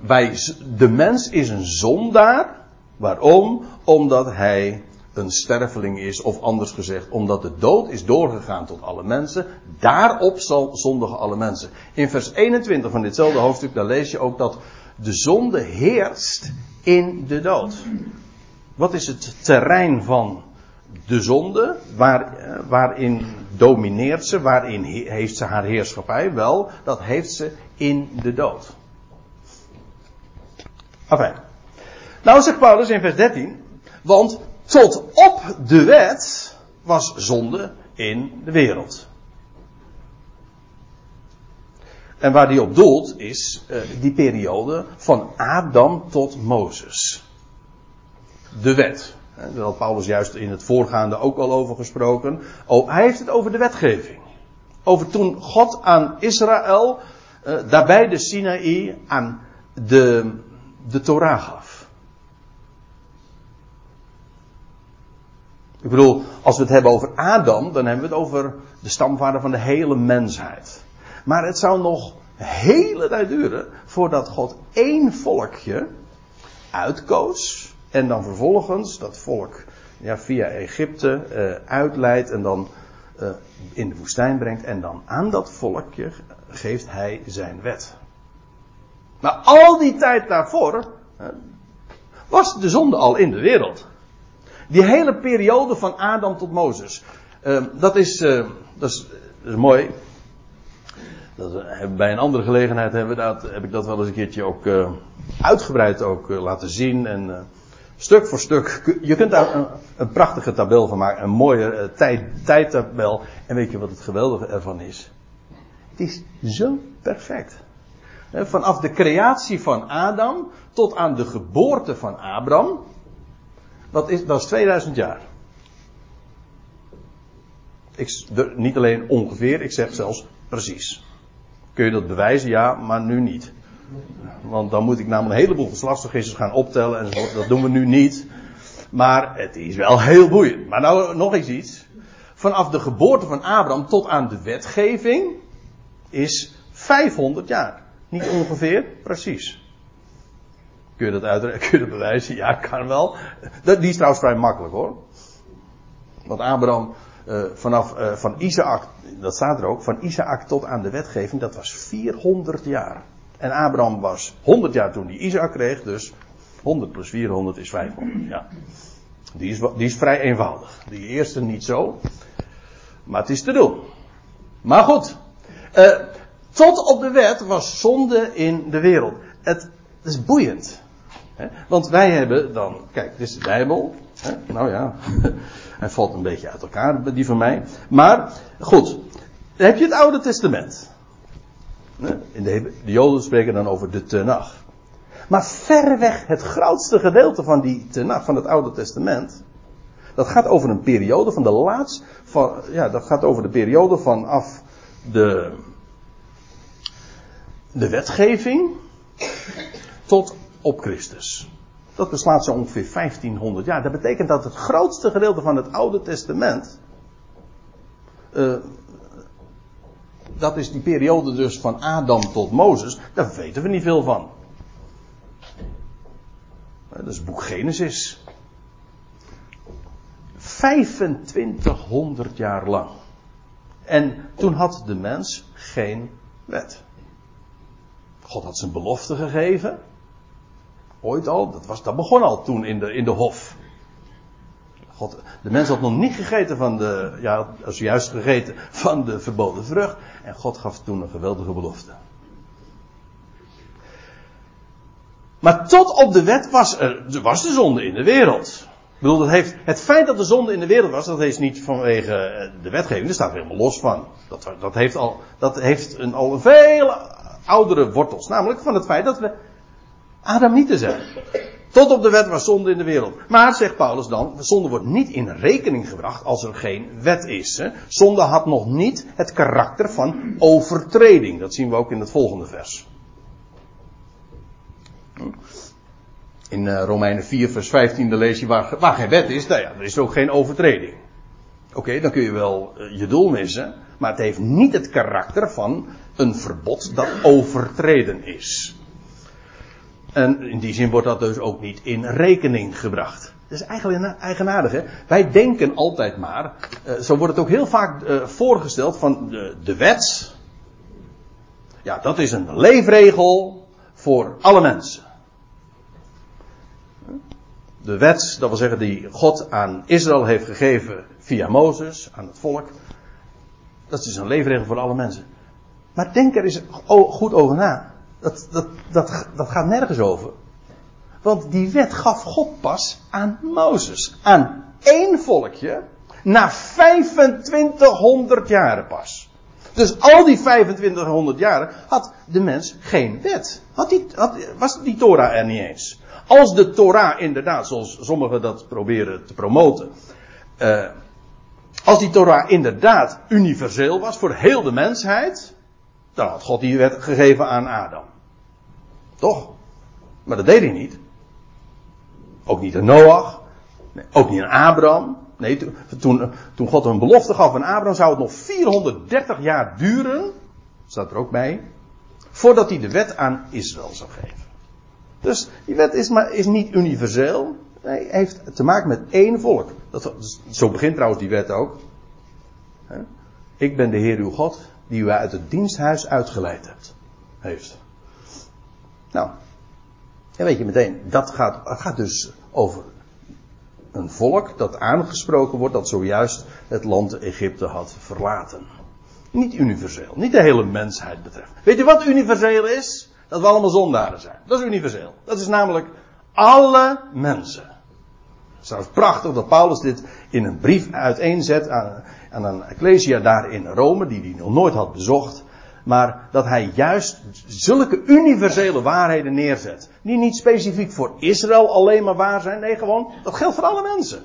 wij, de mens is een zondaar. Waarom? Omdat hij een sterveling is, of anders gezegd, omdat de dood is doorgegaan tot alle mensen, daarop zal zondigen alle mensen. In vers 21 van ditzelfde hoofdstuk, daar lees je ook dat de zonde heerst in de dood. Wat is het terrein van de zonde? Waar, eh, waarin domineert ze? Waarin heeft ze haar heerschappij? Wel, dat heeft ze in de dood. Enfin. Nou zegt Paulus in vers 13, want tot op de wet was zonde in de wereld. En waar die op doelt is uh, die periode van Adam tot Mozes. De wet. Daar had Paulus juist in het voorgaande ook al over gesproken. Oh, hij heeft het over de wetgeving. Over toen God aan Israël, uh, daarbij de Sinaï, aan de, de Torah gaf. Ik bedoel, als we het hebben over Adam, dan hebben we het over de stamvader van de hele mensheid. Maar het zou nog hele tijd duren voordat God één volkje uitkoos. En dan vervolgens dat volk ja, via Egypte uh, uitleidt en dan uh, in de woestijn brengt. En dan aan dat volkje geeft hij zijn wet. Maar al die tijd daarvoor was de zonde al in de wereld. Die hele periode van Adam tot Mozes. Uh, dat, is, uh, dat, is, dat is mooi. Dat, uh, bij een andere gelegenheid hebben dat, heb ik dat wel eens een keertje ook uh, uitgebreid ook, uh, laten zien. En stuk voor stuk. Je kunt daar een, een prachtige tabel van maken. Een mooie tijd, tijdtabel. En weet je wat het geweldige ervan is? Het is zo perfect. Vanaf de creatie van Adam tot aan de geboorte van Abraham. Dat is, dat is 2000 jaar. Ik, niet alleen ongeveer, ik zeg zelfs precies. Kun je dat bewijzen? Ja, maar nu niet. Want dan moet ik namelijk een heleboel geslachtsregisters gaan optellen enzovoort. Dat doen we nu niet. Maar het is wel heel boeiend. Maar nou nog eens iets. Vanaf de geboorte van Abraham tot aan de wetgeving is 500 jaar. Niet ongeveer, precies. Kun je dat uit, kun je dat bewijzen? Ja, kan wel. Die is trouwens vrij makkelijk hoor. Want Abraham, uh, vanaf uh, van Isaac, dat staat er ook, van Isaac tot aan de wetgeving, dat was 400 jaar. En Abraham was 100 jaar toen hij Isaac kreeg, dus 100 plus 400 is 500. Ja. Die is, die is vrij eenvoudig. Die eerste niet zo, maar het is te doen. Maar goed, uh, tot op de wet was zonde in de wereld. Het is boeiend. Want wij hebben dan, kijk, dit is de Bijbel. Nou ja, hij valt een beetje uit elkaar, die van mij. Maar, goed, dan heb je het Oude Testament. In de, de Joden spreken dan over de Tenach. Maar verreweg het grootste gedeelte van die Tenach, van het Oude Testament, dat gaat over een periode van de laatste, van, ja, dat gaat over de periode vanaf de, de wetgeving tot op Christus. Dat beslaat zo ongeveer 1500 jaar. Dat betekent dat het grootste gedeelte van het Oude Testament. Uh, dat is die periode dus van Adam tot Mozes. Daar weten we niet veel van. Dat is boek Genesis. 2500 jaar lang. En toen had de mens geen wet. God had zijn belofte gegeven. Ooit al, dat, was, dat begon al toen in de, in de hof. God, de mens had nog niet gegeten van de, ja, als juist gegeten van de verboden vrucht. En God gaf toen een geweldige belofte. Maar tot op de wet was er, was de zonde in de wereld. Ik bedoel, dat heeft, het feit dat de zonde in de wereld was, dat is niet vanwege de wetgeving, daar staat er helemaal los van. Dat, dat heeft al, dat heeft een, al een veel oudere wortels. Namelijk van het feit dat we Adamieten zijn. Tot op de wet was zonde in de wereld. Maar, zegt Paulus dan, zonde wordt niet in rekening gebracht als er geen wet is. Hè. Zonde had nog niet het karakter van overtreding. Dat zien we ook in het volgende vers. In uh, Romeinen 4, vers 15 lees je waar, geen wet is, nou ja, er is ook geen overtreding. Oké, dan kun je wel uh, je doel missen, maar het heeft niet het karakter van een verbod dat overtreden is. En in die zin wordt dat dus ook niet in rekening gebracht. Dat is eigenlijk eigenaardig, hè? Wij denken altijd maar, uh, zo wordt het ook heel vaak uh, voorgesteld van de, de wet. Ja, dat is een leefregel voor alle mensen. De wet, dat wil zeggen die God aan Israël heeft gegeven via Mozes, aan het volk. Dat is een leefregel voor alle mensen. Maar denk er eens goed over na. Dat, dat, dat, gaat nergens over. Want die wet gaf God pas aan Mozes. Aan één volkje. Na 2500 jaren pas. Dus al die 2500 jaren had de mens geen wet. Had die, had, was die Torah er niet eens. Als de Torah inderdaad, zoals sommigen dat proberen te promoten. Uh, als die Torah inderdaad universeel was voor heel de mensheid. Dan had God die wet gegeven aan Adam. Toch? Maar dat deed hij niet. Ook niet aan Noach. Nee, ook niet aan Abraham. Nee, toen, toen God een belofte gaf aan Abraham zou het nog 430 jaar duren. Staat er ook bij. Voordat hij de wet aan Israël zou geven. Dus die wet is, maar, is niet universeel. Nee, heeft te maken met één volk. Dat, zo begint trouwens die wet ook. Ik ben de Heer uw God die u uit het diensthuis uitgeleid hebt. Heeft. Nou, dan weet je meteen, dat gaat, gaat dus over een volk dat aangesproken wordt dat zojuist het land Egypte had verlaten. Niet universeel, niet de hele mensheid betreft. Weet je wat universeel is? Dat we allemaal zondaren zijn. Dat is universeel. Dat is namelijk alle mensen. Het is prachtig dat Paulus dit in een brief uiteenzet aan, aan een ecclesia daar in Rome, die hij nog nooit had bezocht. Maar dat hij juist zulke universele waarheden neerzet. Die niet specifiek voor Israël alleen maar waar zijn. Nee, gewoon, dat geldt voor alle mensen.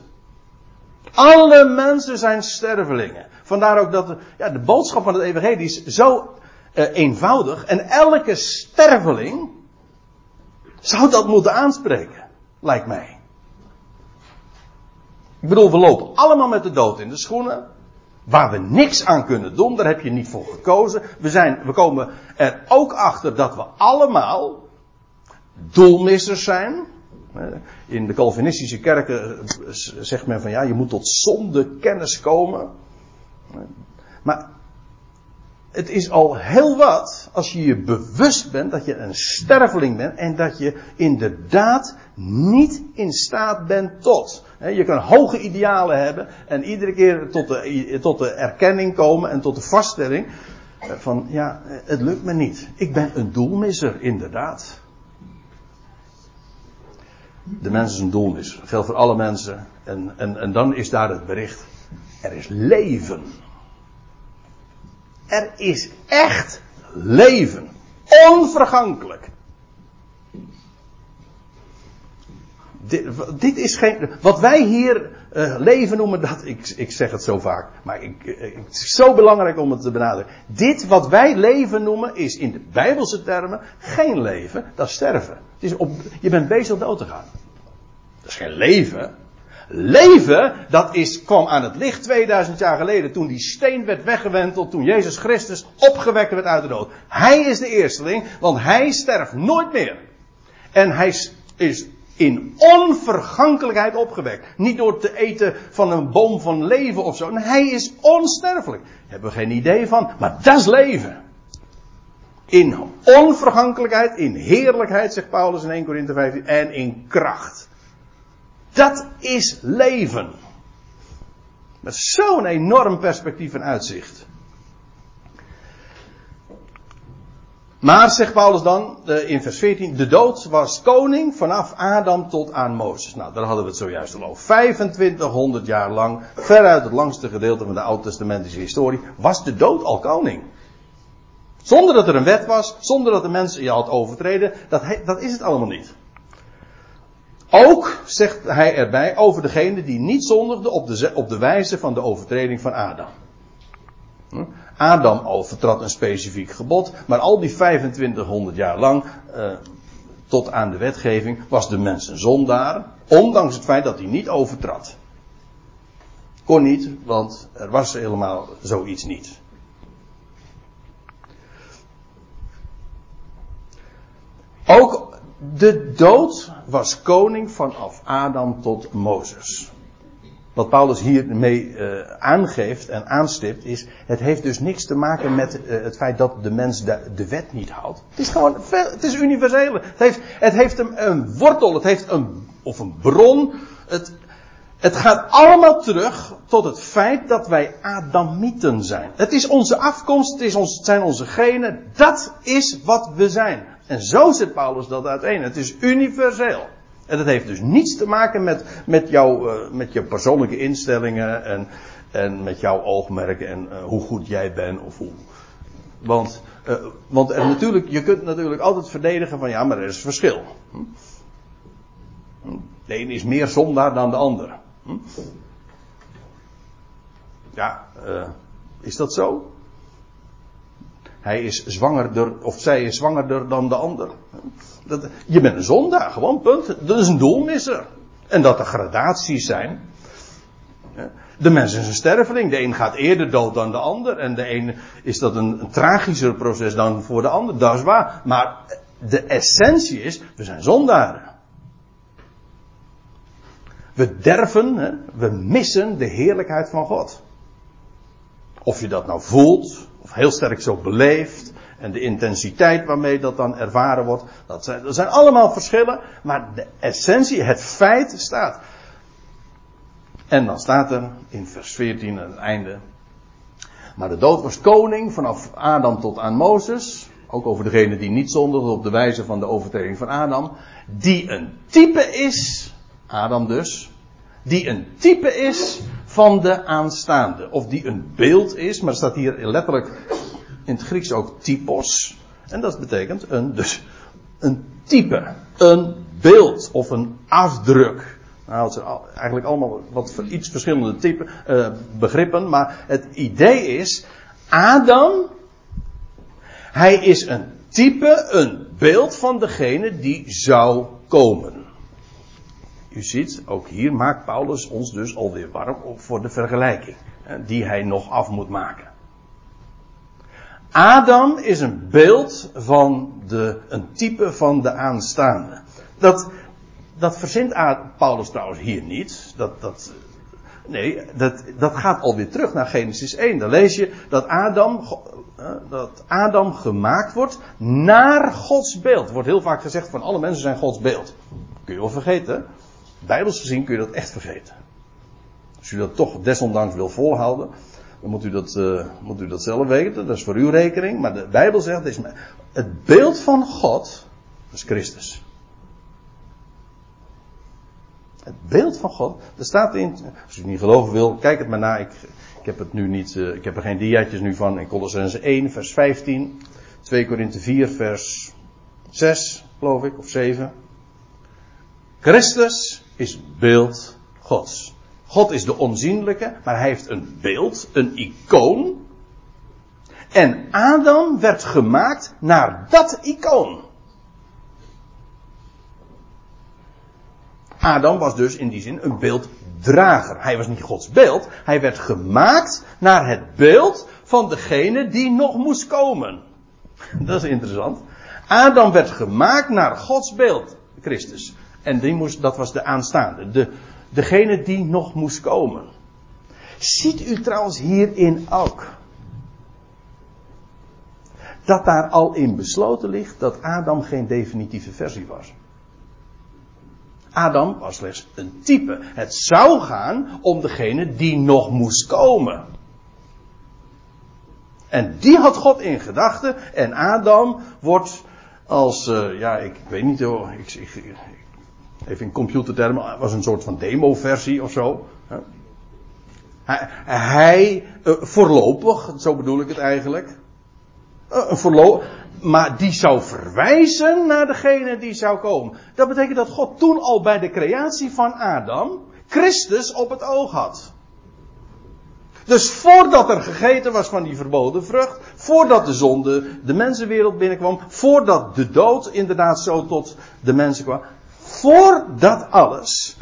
Alle mensen zijn stervelingen. Vandaar ook dat de, ja, de boodschap van het evangelie is zo uh, eenvoudig. En elke sterveling zou dat moeten aanspreken. Lijkt mij. Ik bedoel, we lopen allemaal met de dood in de schoenen. Waar we niks aan kunnen doen, daar heb je niet voor gekozen. We, zijn, we komen er ook achter dat we allemaal doelmissers zijn. In de Calvinistische kerken zegt men van ja, je moet tot zonde kennis komen. Maar het is al heel wat als je je bewust bent dat je een sterveling bent en dat je inderdaad niet in staat bent tot. Je kan hoge idealen hebben en iedere keer tot de, tot de erkenning komen en tot de vaststelling van ja, het lukt me niet. Ik ben een doelmisser, inderdaad. De mens is een doelmisser. Dat geldt voor alle mensen. En, en, en dan is daar het bericht. Er is leven. Er is echt leven. Onvergankelijk. Dit, dit, is geen. Wat wij hier uh, leven noemen, dat, ik, ik zeg het zo vaak, maar ik, ik, het is zo belangrijk om het te benadrukken. Dit wat wij leven noemen, is in de Bijbelse termen geen leven, dat is sterven. Het is op, je bent bezig dood te gaan. Dat is geen leven. Leven, dat is, kwam aan het licht 2000 jaar geleden toen die steen werd weggewenteld, toen Jezus Christus opgewekt werd uit de dood. Hij is de eersteling, want hij sterft nooit meer. En hij is in onvergankelijkheid opgewekt. Niet door te eten van een boom van leven of zo. hij is onsterfelijk. Daar hebben we geen idee van, maar dat is leven. In onvergankelijkheid, in heerlijkheid, zegt Paulus in 1 Corinthië 15, en in kracht. Dat is leven. Met zo'n enorm perspectief en uitzicht. Maar, zegt Paulus dan in vers 14, de dood was koning vanaf Adam tot aan Mozes. Nou, daar hadden we het zojuist al over. 2500 jaar lang, veruit het langste gedeelte van de Oud-testamentische historie, was de dood al koning. Zonder dat er een wet was, zonder dat de mensen je had overtreden, dat, dat is het allemaal niet. Ook, zegt hij erbij, over degene die niet zondigde op de, op de wijze van de overtreding van Adam. Hm? Adam overtrad een specifiek gebod, maar al die 2500 jaar lang, eh, tot aan de wetgeving, was de mens een zondaar, ondanks het feit dat hij niet overtrad. Kon niet, want er was helemaal zoiets niet. Ook de dood was koning vanaf Adam tot Mozes wat Paulus hiermee uh, aangeeft en aanstipt is, het heeft dus niks te maken met uh, het feit dat de mens de, de, wet niet houdt. Het is gewoon, het is universeel. Het heeft, het heeft een, een wortel, het heeft een, of een bron. Het, het gaat allemaal terug tot het feit dat wij Adamieten zijn. Het is onze afkomst, het, is ons, het zijn onze genen, dat is wat we zijn. En zo zet Paulus dat uiteen. Het is universeel. En dat heeft dus niets te maken met, met, jou, uh, met jouw persoonlijke instellingen en, en met jouw oogmerken en uh, hoe goed jij bent of hoe. Want, uh, want natuurlijk, je kunt natuurlijk altijd verdedigen van ja, maar er is verschil. Hm? De een is meer zondaar dan de ander. Hm? Ja, is dat zo? Hij is zwangerder, of zij is zwangerder dan de ander. Dat, je bent een zondaar, gewoon punt. Dat is een doelmisser. En dat er gradaties zijn. De mens is een sterveling. De een gaat eerder dood dan de ander. En de een is dat een, een tragischer proces dan voor de ander. Dat is waar. Maar de essentie is, we zijn zondaren. We derven, we missen de heerlijkheid van God. Of je dat nou voelt, of heel sterk zo beleeft, en de intensiteit waarmee dat dan ervaren wordt, dat zijn, zijn allemaal verschillen, maar de essentie, het feit staat. En dan staat er in vers 14 aan het einde. Maar de dood was koning vanaf Adam tot aan Mozes. Ook over degene die niet zondigde op de wijze van de overtreding van Adam. Die een type is, Adam dus. Die een type is van de aanstaande. Of die een beeld is, maar er staat hier letterlijk in het Grieks ook typos. En dat betekent een, dus een type, een beeld of een afdruk. Nou, het zijn eigenlijk allemaal wat iets verschillende type, uh, begrippen, maar het idee is, Adam, hij is een type, een beeld van degene die zou komen. U ziet, ook hier maakt Paulus ons dus alweer warm op voor de vergelijking, die hij nog af moet maken. Adam is een beeld van de, een type van de aanstaande. Dat, dat verzint Paulus trouwens hier niet. Dat, dat, Nee, dat, dat gaat alweer terug naar Genesis 1. Dan lees je dat Adam, dat Adam gemaakt wordt naar Gods beeld. Wordt heel vaak gezegd van alle mensen zijn Gods beeld. Kun je wel vergeten. Bijbels gezien kun je dat echt vergeten. Als u dat toch desondanks wil volhouden, dan moet u dat, uh, moet u dat zelf weten. Dat is voor uw rekening. Maar de Bijbel zegt, het, is het beeld van God, is Christus. Het beeld van God. Er staat in, als u het niet geloven wil, kijk het maar na. Ik, ik heb het nu niet, uh, ik heb er geen diaatjes nu van. In Colossense 1, vers 15. 2 Korinthe 4, vers 6, geloof ik, of 7. Christus is beeld Gods. God is de onzienlijke, maar hij heeft een beeld, een icoon. En Adam werd gemaakt naar dat icoon. Adam was dus in die zin een beelddrager. Hij was niet Gods beeld. Hij werd gemaakt naar het beeld van degene die nog moest komen. Dat is interessant. Adam werd gemaakt naar Gods beeld, Christus. En die moest, dat was de aanstaande. De, degene die nog moest komen. Ziet u trouwens hierin ook dat daar al in besloten ligt dat Adam geen definitieve versie was. Adam was slechts een type. Het zou gaan om degene die nog moest komen. En die had God in gedachten. En Adam wordt als, uh, ja, ik, weet niet hoor, ik, ik, even in computertermen, was een soort van demo-versie of zo. Hij, hij uh, voorlopig, zo bedoel ik het eigenlijk. Voorlopig, maar die zou verwijzen naar degene die zou komen. Dat betekent dat God toen al bij de creatie van Adam Christus op het oog had. Dus voordat er gegeten was van die verboden vrucht, voordat de zonde de mensenwereld binnenkwam, voordat de dood inderdaad zo tot de mensen kwam, voor dat alles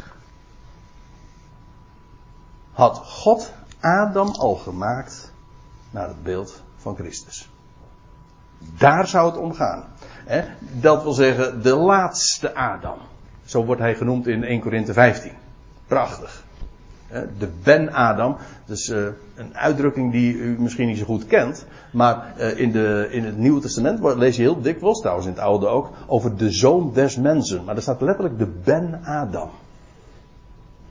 had God Adam al gemaakt naar het beeld van Christus. Daar zou het om gaan. Dat wil zeggen, de laatste Adam. Zo wordt hij genoemd in 1 Korinthe 15. Prachtig. De Ben-Adam. Dus uh, een uitdrukking die u misschien niet zo goed kent. Maar uh, in, de, in het Nieuwe Testament lees je heel dikwijls, trouwens in het Oude ook, over de zoon des mensen. Maar er staat letterlijk de Ben-Adam.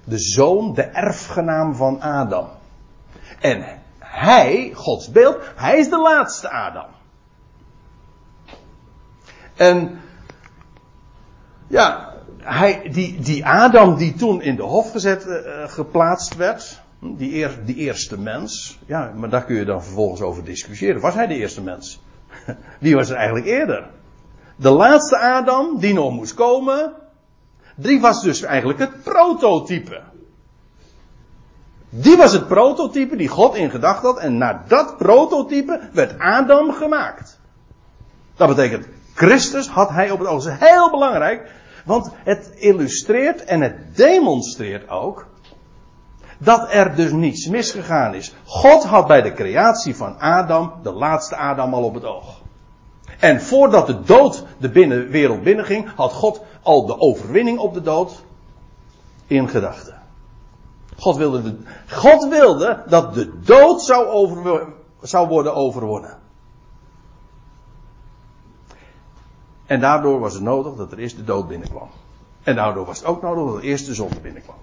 De zoon, de erfgenaam van Adam. En hij, Gods beeld, hij is de laatste Adam. En ja, hij, die, die Adam die toen in de hof gezet, uh, geplaatst werd, die, eer, die eerste mens, ja, maar daar kun je dan vervolgens over discussiëren. Was hij de eerste mens? Wie was er eigenlijk eerder? De laatste Adam die nog moest komen, die was dus eigenlijk het prototype. Die was het prototype die God in gedachten had en naar dat prototype werd Adam gemaakt. Dat betekent, Christus had hij op het oog. Heel belangrijk. Want het illustreert en het demonstreert ook dat er dus niets misgegaan is. God had bij de creatie van Adam, de laatste Adam, al op het oog. En voordat de dood de binnenwereld binnenging, had God al de overwinning op de dood in gedachten. God wilde, de, God wilde dat de dood zou, zou worden overwonnen. En daardoor was het nodig dat er eerst de dood binnenkwam. En daardoor was het ook nodig dat er eerst de zon binnenkwam.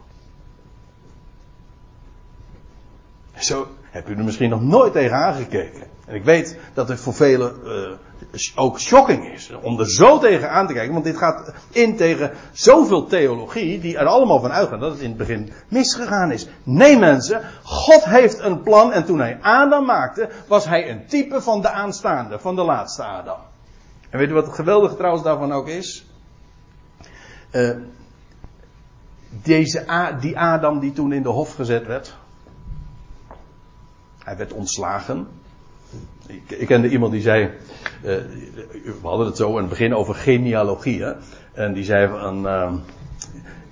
Zo heb u er misschien nog nooit tegen aangekeken. En ik weet dat het voor velen uh, ook shocking is om er zo tegen aan te kijken. Want dit gaat in tegen zoveel theologie die er allemaal van uitgaan dat het in het begin misgegaan is. Nee mensen, God heeft een plan en toen hij Adam maakte was hij een type van de aanstaande, van de laatste Adam. En weet u wat het geweldige trouwens daarvan ook is? Uh, deze A, die Adam die toen in de hof gezet werd. Hij werd ontslagen. Ik, ik kende iemand die zei. Uh, we hadden het zo in het begin over genealogie. Hè? En die zei van. Uh,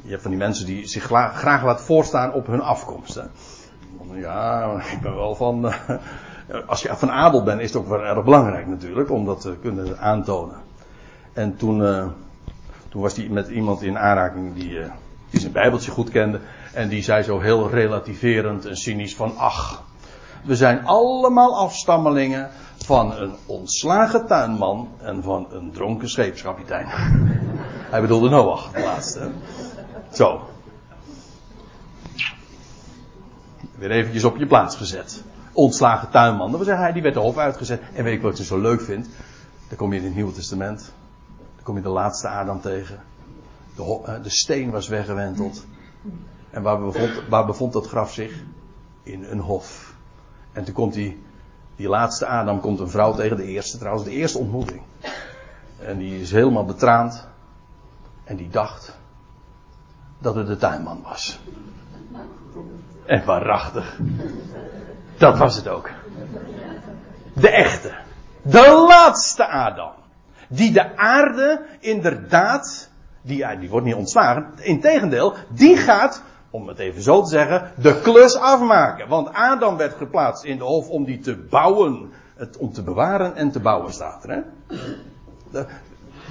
je hebt van die mensen die zich graag, graag laten voorstaan op hun afkomst. Hè? Ja, ik ben wel van. Als je van adel bent, is het ook wel erg belangrijk natuurlijk om dat te kunnen aantonen. En toen, uh, toen was hij met iemand in aanraking die, die zijn Bijbeltje goed kende. En die zei zo heel relativerend en cynisch van ach, we zijn allemaal afstammelingen van een ontslagen tuinman en van een dronken scheepskapitein. Hij bedoelde Noach, de laatste. Zo. Weer eventjes op je plaats gezet. Ontslagen tuinman. Dat wil zeggen, hij die werd de hof uitgezet. En weet ik wat ik zo leuk vind? Dan kom je in het Nieuwe Testament. Dan kom je de laatste Adam tegen. De, eh, de steen was weggewenteld. En waar bevond, waar bevond dat graf zich? In een hof. En toen komt die, die laatste Adam, komt een vrouw tegen, de eerste trouwens, de eerste ontmoeting. En die is helemaal betraand. En die dacht dat het de tuinman was. En waarachtig. Dat was het ook. De echte. De laatste Adam. Die de aarde inderdaad, die, wordt niet ontslagen, integendeel, die gaat, om het even zo te zeggen, de klus afmaken. Want Adam werd geplaatst in de hof om die te bouwen, het, om te bewaren en te bouwen staat er. Hè?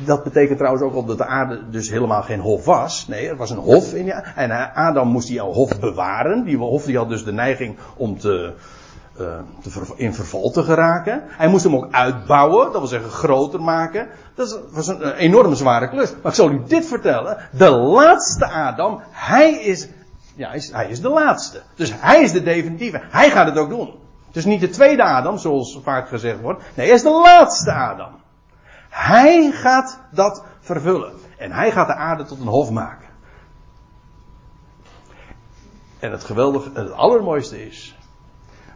dat betekent trouwens ook al dat de aarde dus helemaal geen hof was. Nee, er was een hof in die En Adam moest die hof bewaren. Die hof die had dus de neiging om te, te in verval te geraken. Hij moest hem ook uitbouwen, dat wil zeggen groter maken. Dat was een, enorme zware klus. Maar ik zal u dit vertellen. De laatste Adam, hij is, ja, hij is, hij is de laatste. Dus hij is de definitieve. Hij gaat het ook doen. Dus niet de tweede Adam, zoals vaak gezegd wordt. Nee, hij is de laatste Adam. Hij gaat dat vervullen. En hij gaat de aarde tot een hof maken. En het geweldige, het allermooiste is,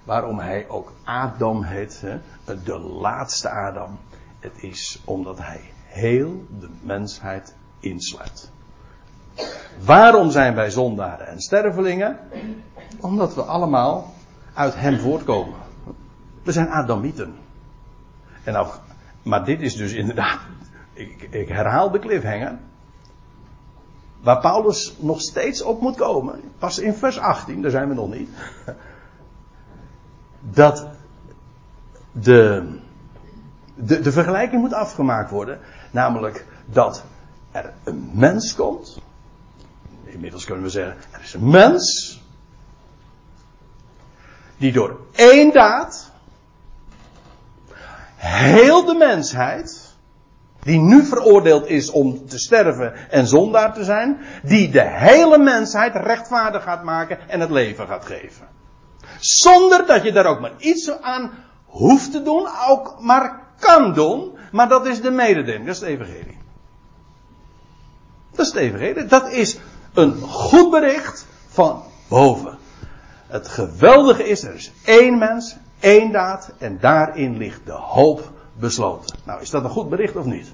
waarom hij ook Adam heet, hè, de laatste Adam. Het is omdat hij heel de mensheid insluit. Waarom zijn wij zondaren en stervelingen? Omdat we allemaal uit hem voortkomen. We zijn Adamieten. En nou maar dit is dus inderdaad, ik, ik herhaal de cliffhanger. Waar Paulus nog steeds op moet komen, pas in vers 18, daar zijn we nog niet. Dat de, de, de vergelijking moet afgemaakt worden. Namelijk dat er een mens komt. Inmiddels kunnen we zeggen, er is een mens. Die door één daad heel de mensheid, die nu veroordeeld is om te sterven en zondaar te zijn, die de hele mensheid rechtvaardig gaat maken en het leven gaat geven. Zonder dat je daar ook maar iets aan hoeft te doen, ook maar kan doen, maar dat is de mededeling, dat is het evangelie. Dat is het evangelie, dat is een goed bericht van boven. Het geweldige is, er is één mens, één daad en daarin ligt de hoop besloten. Nou, is dat een goed bericht of niet?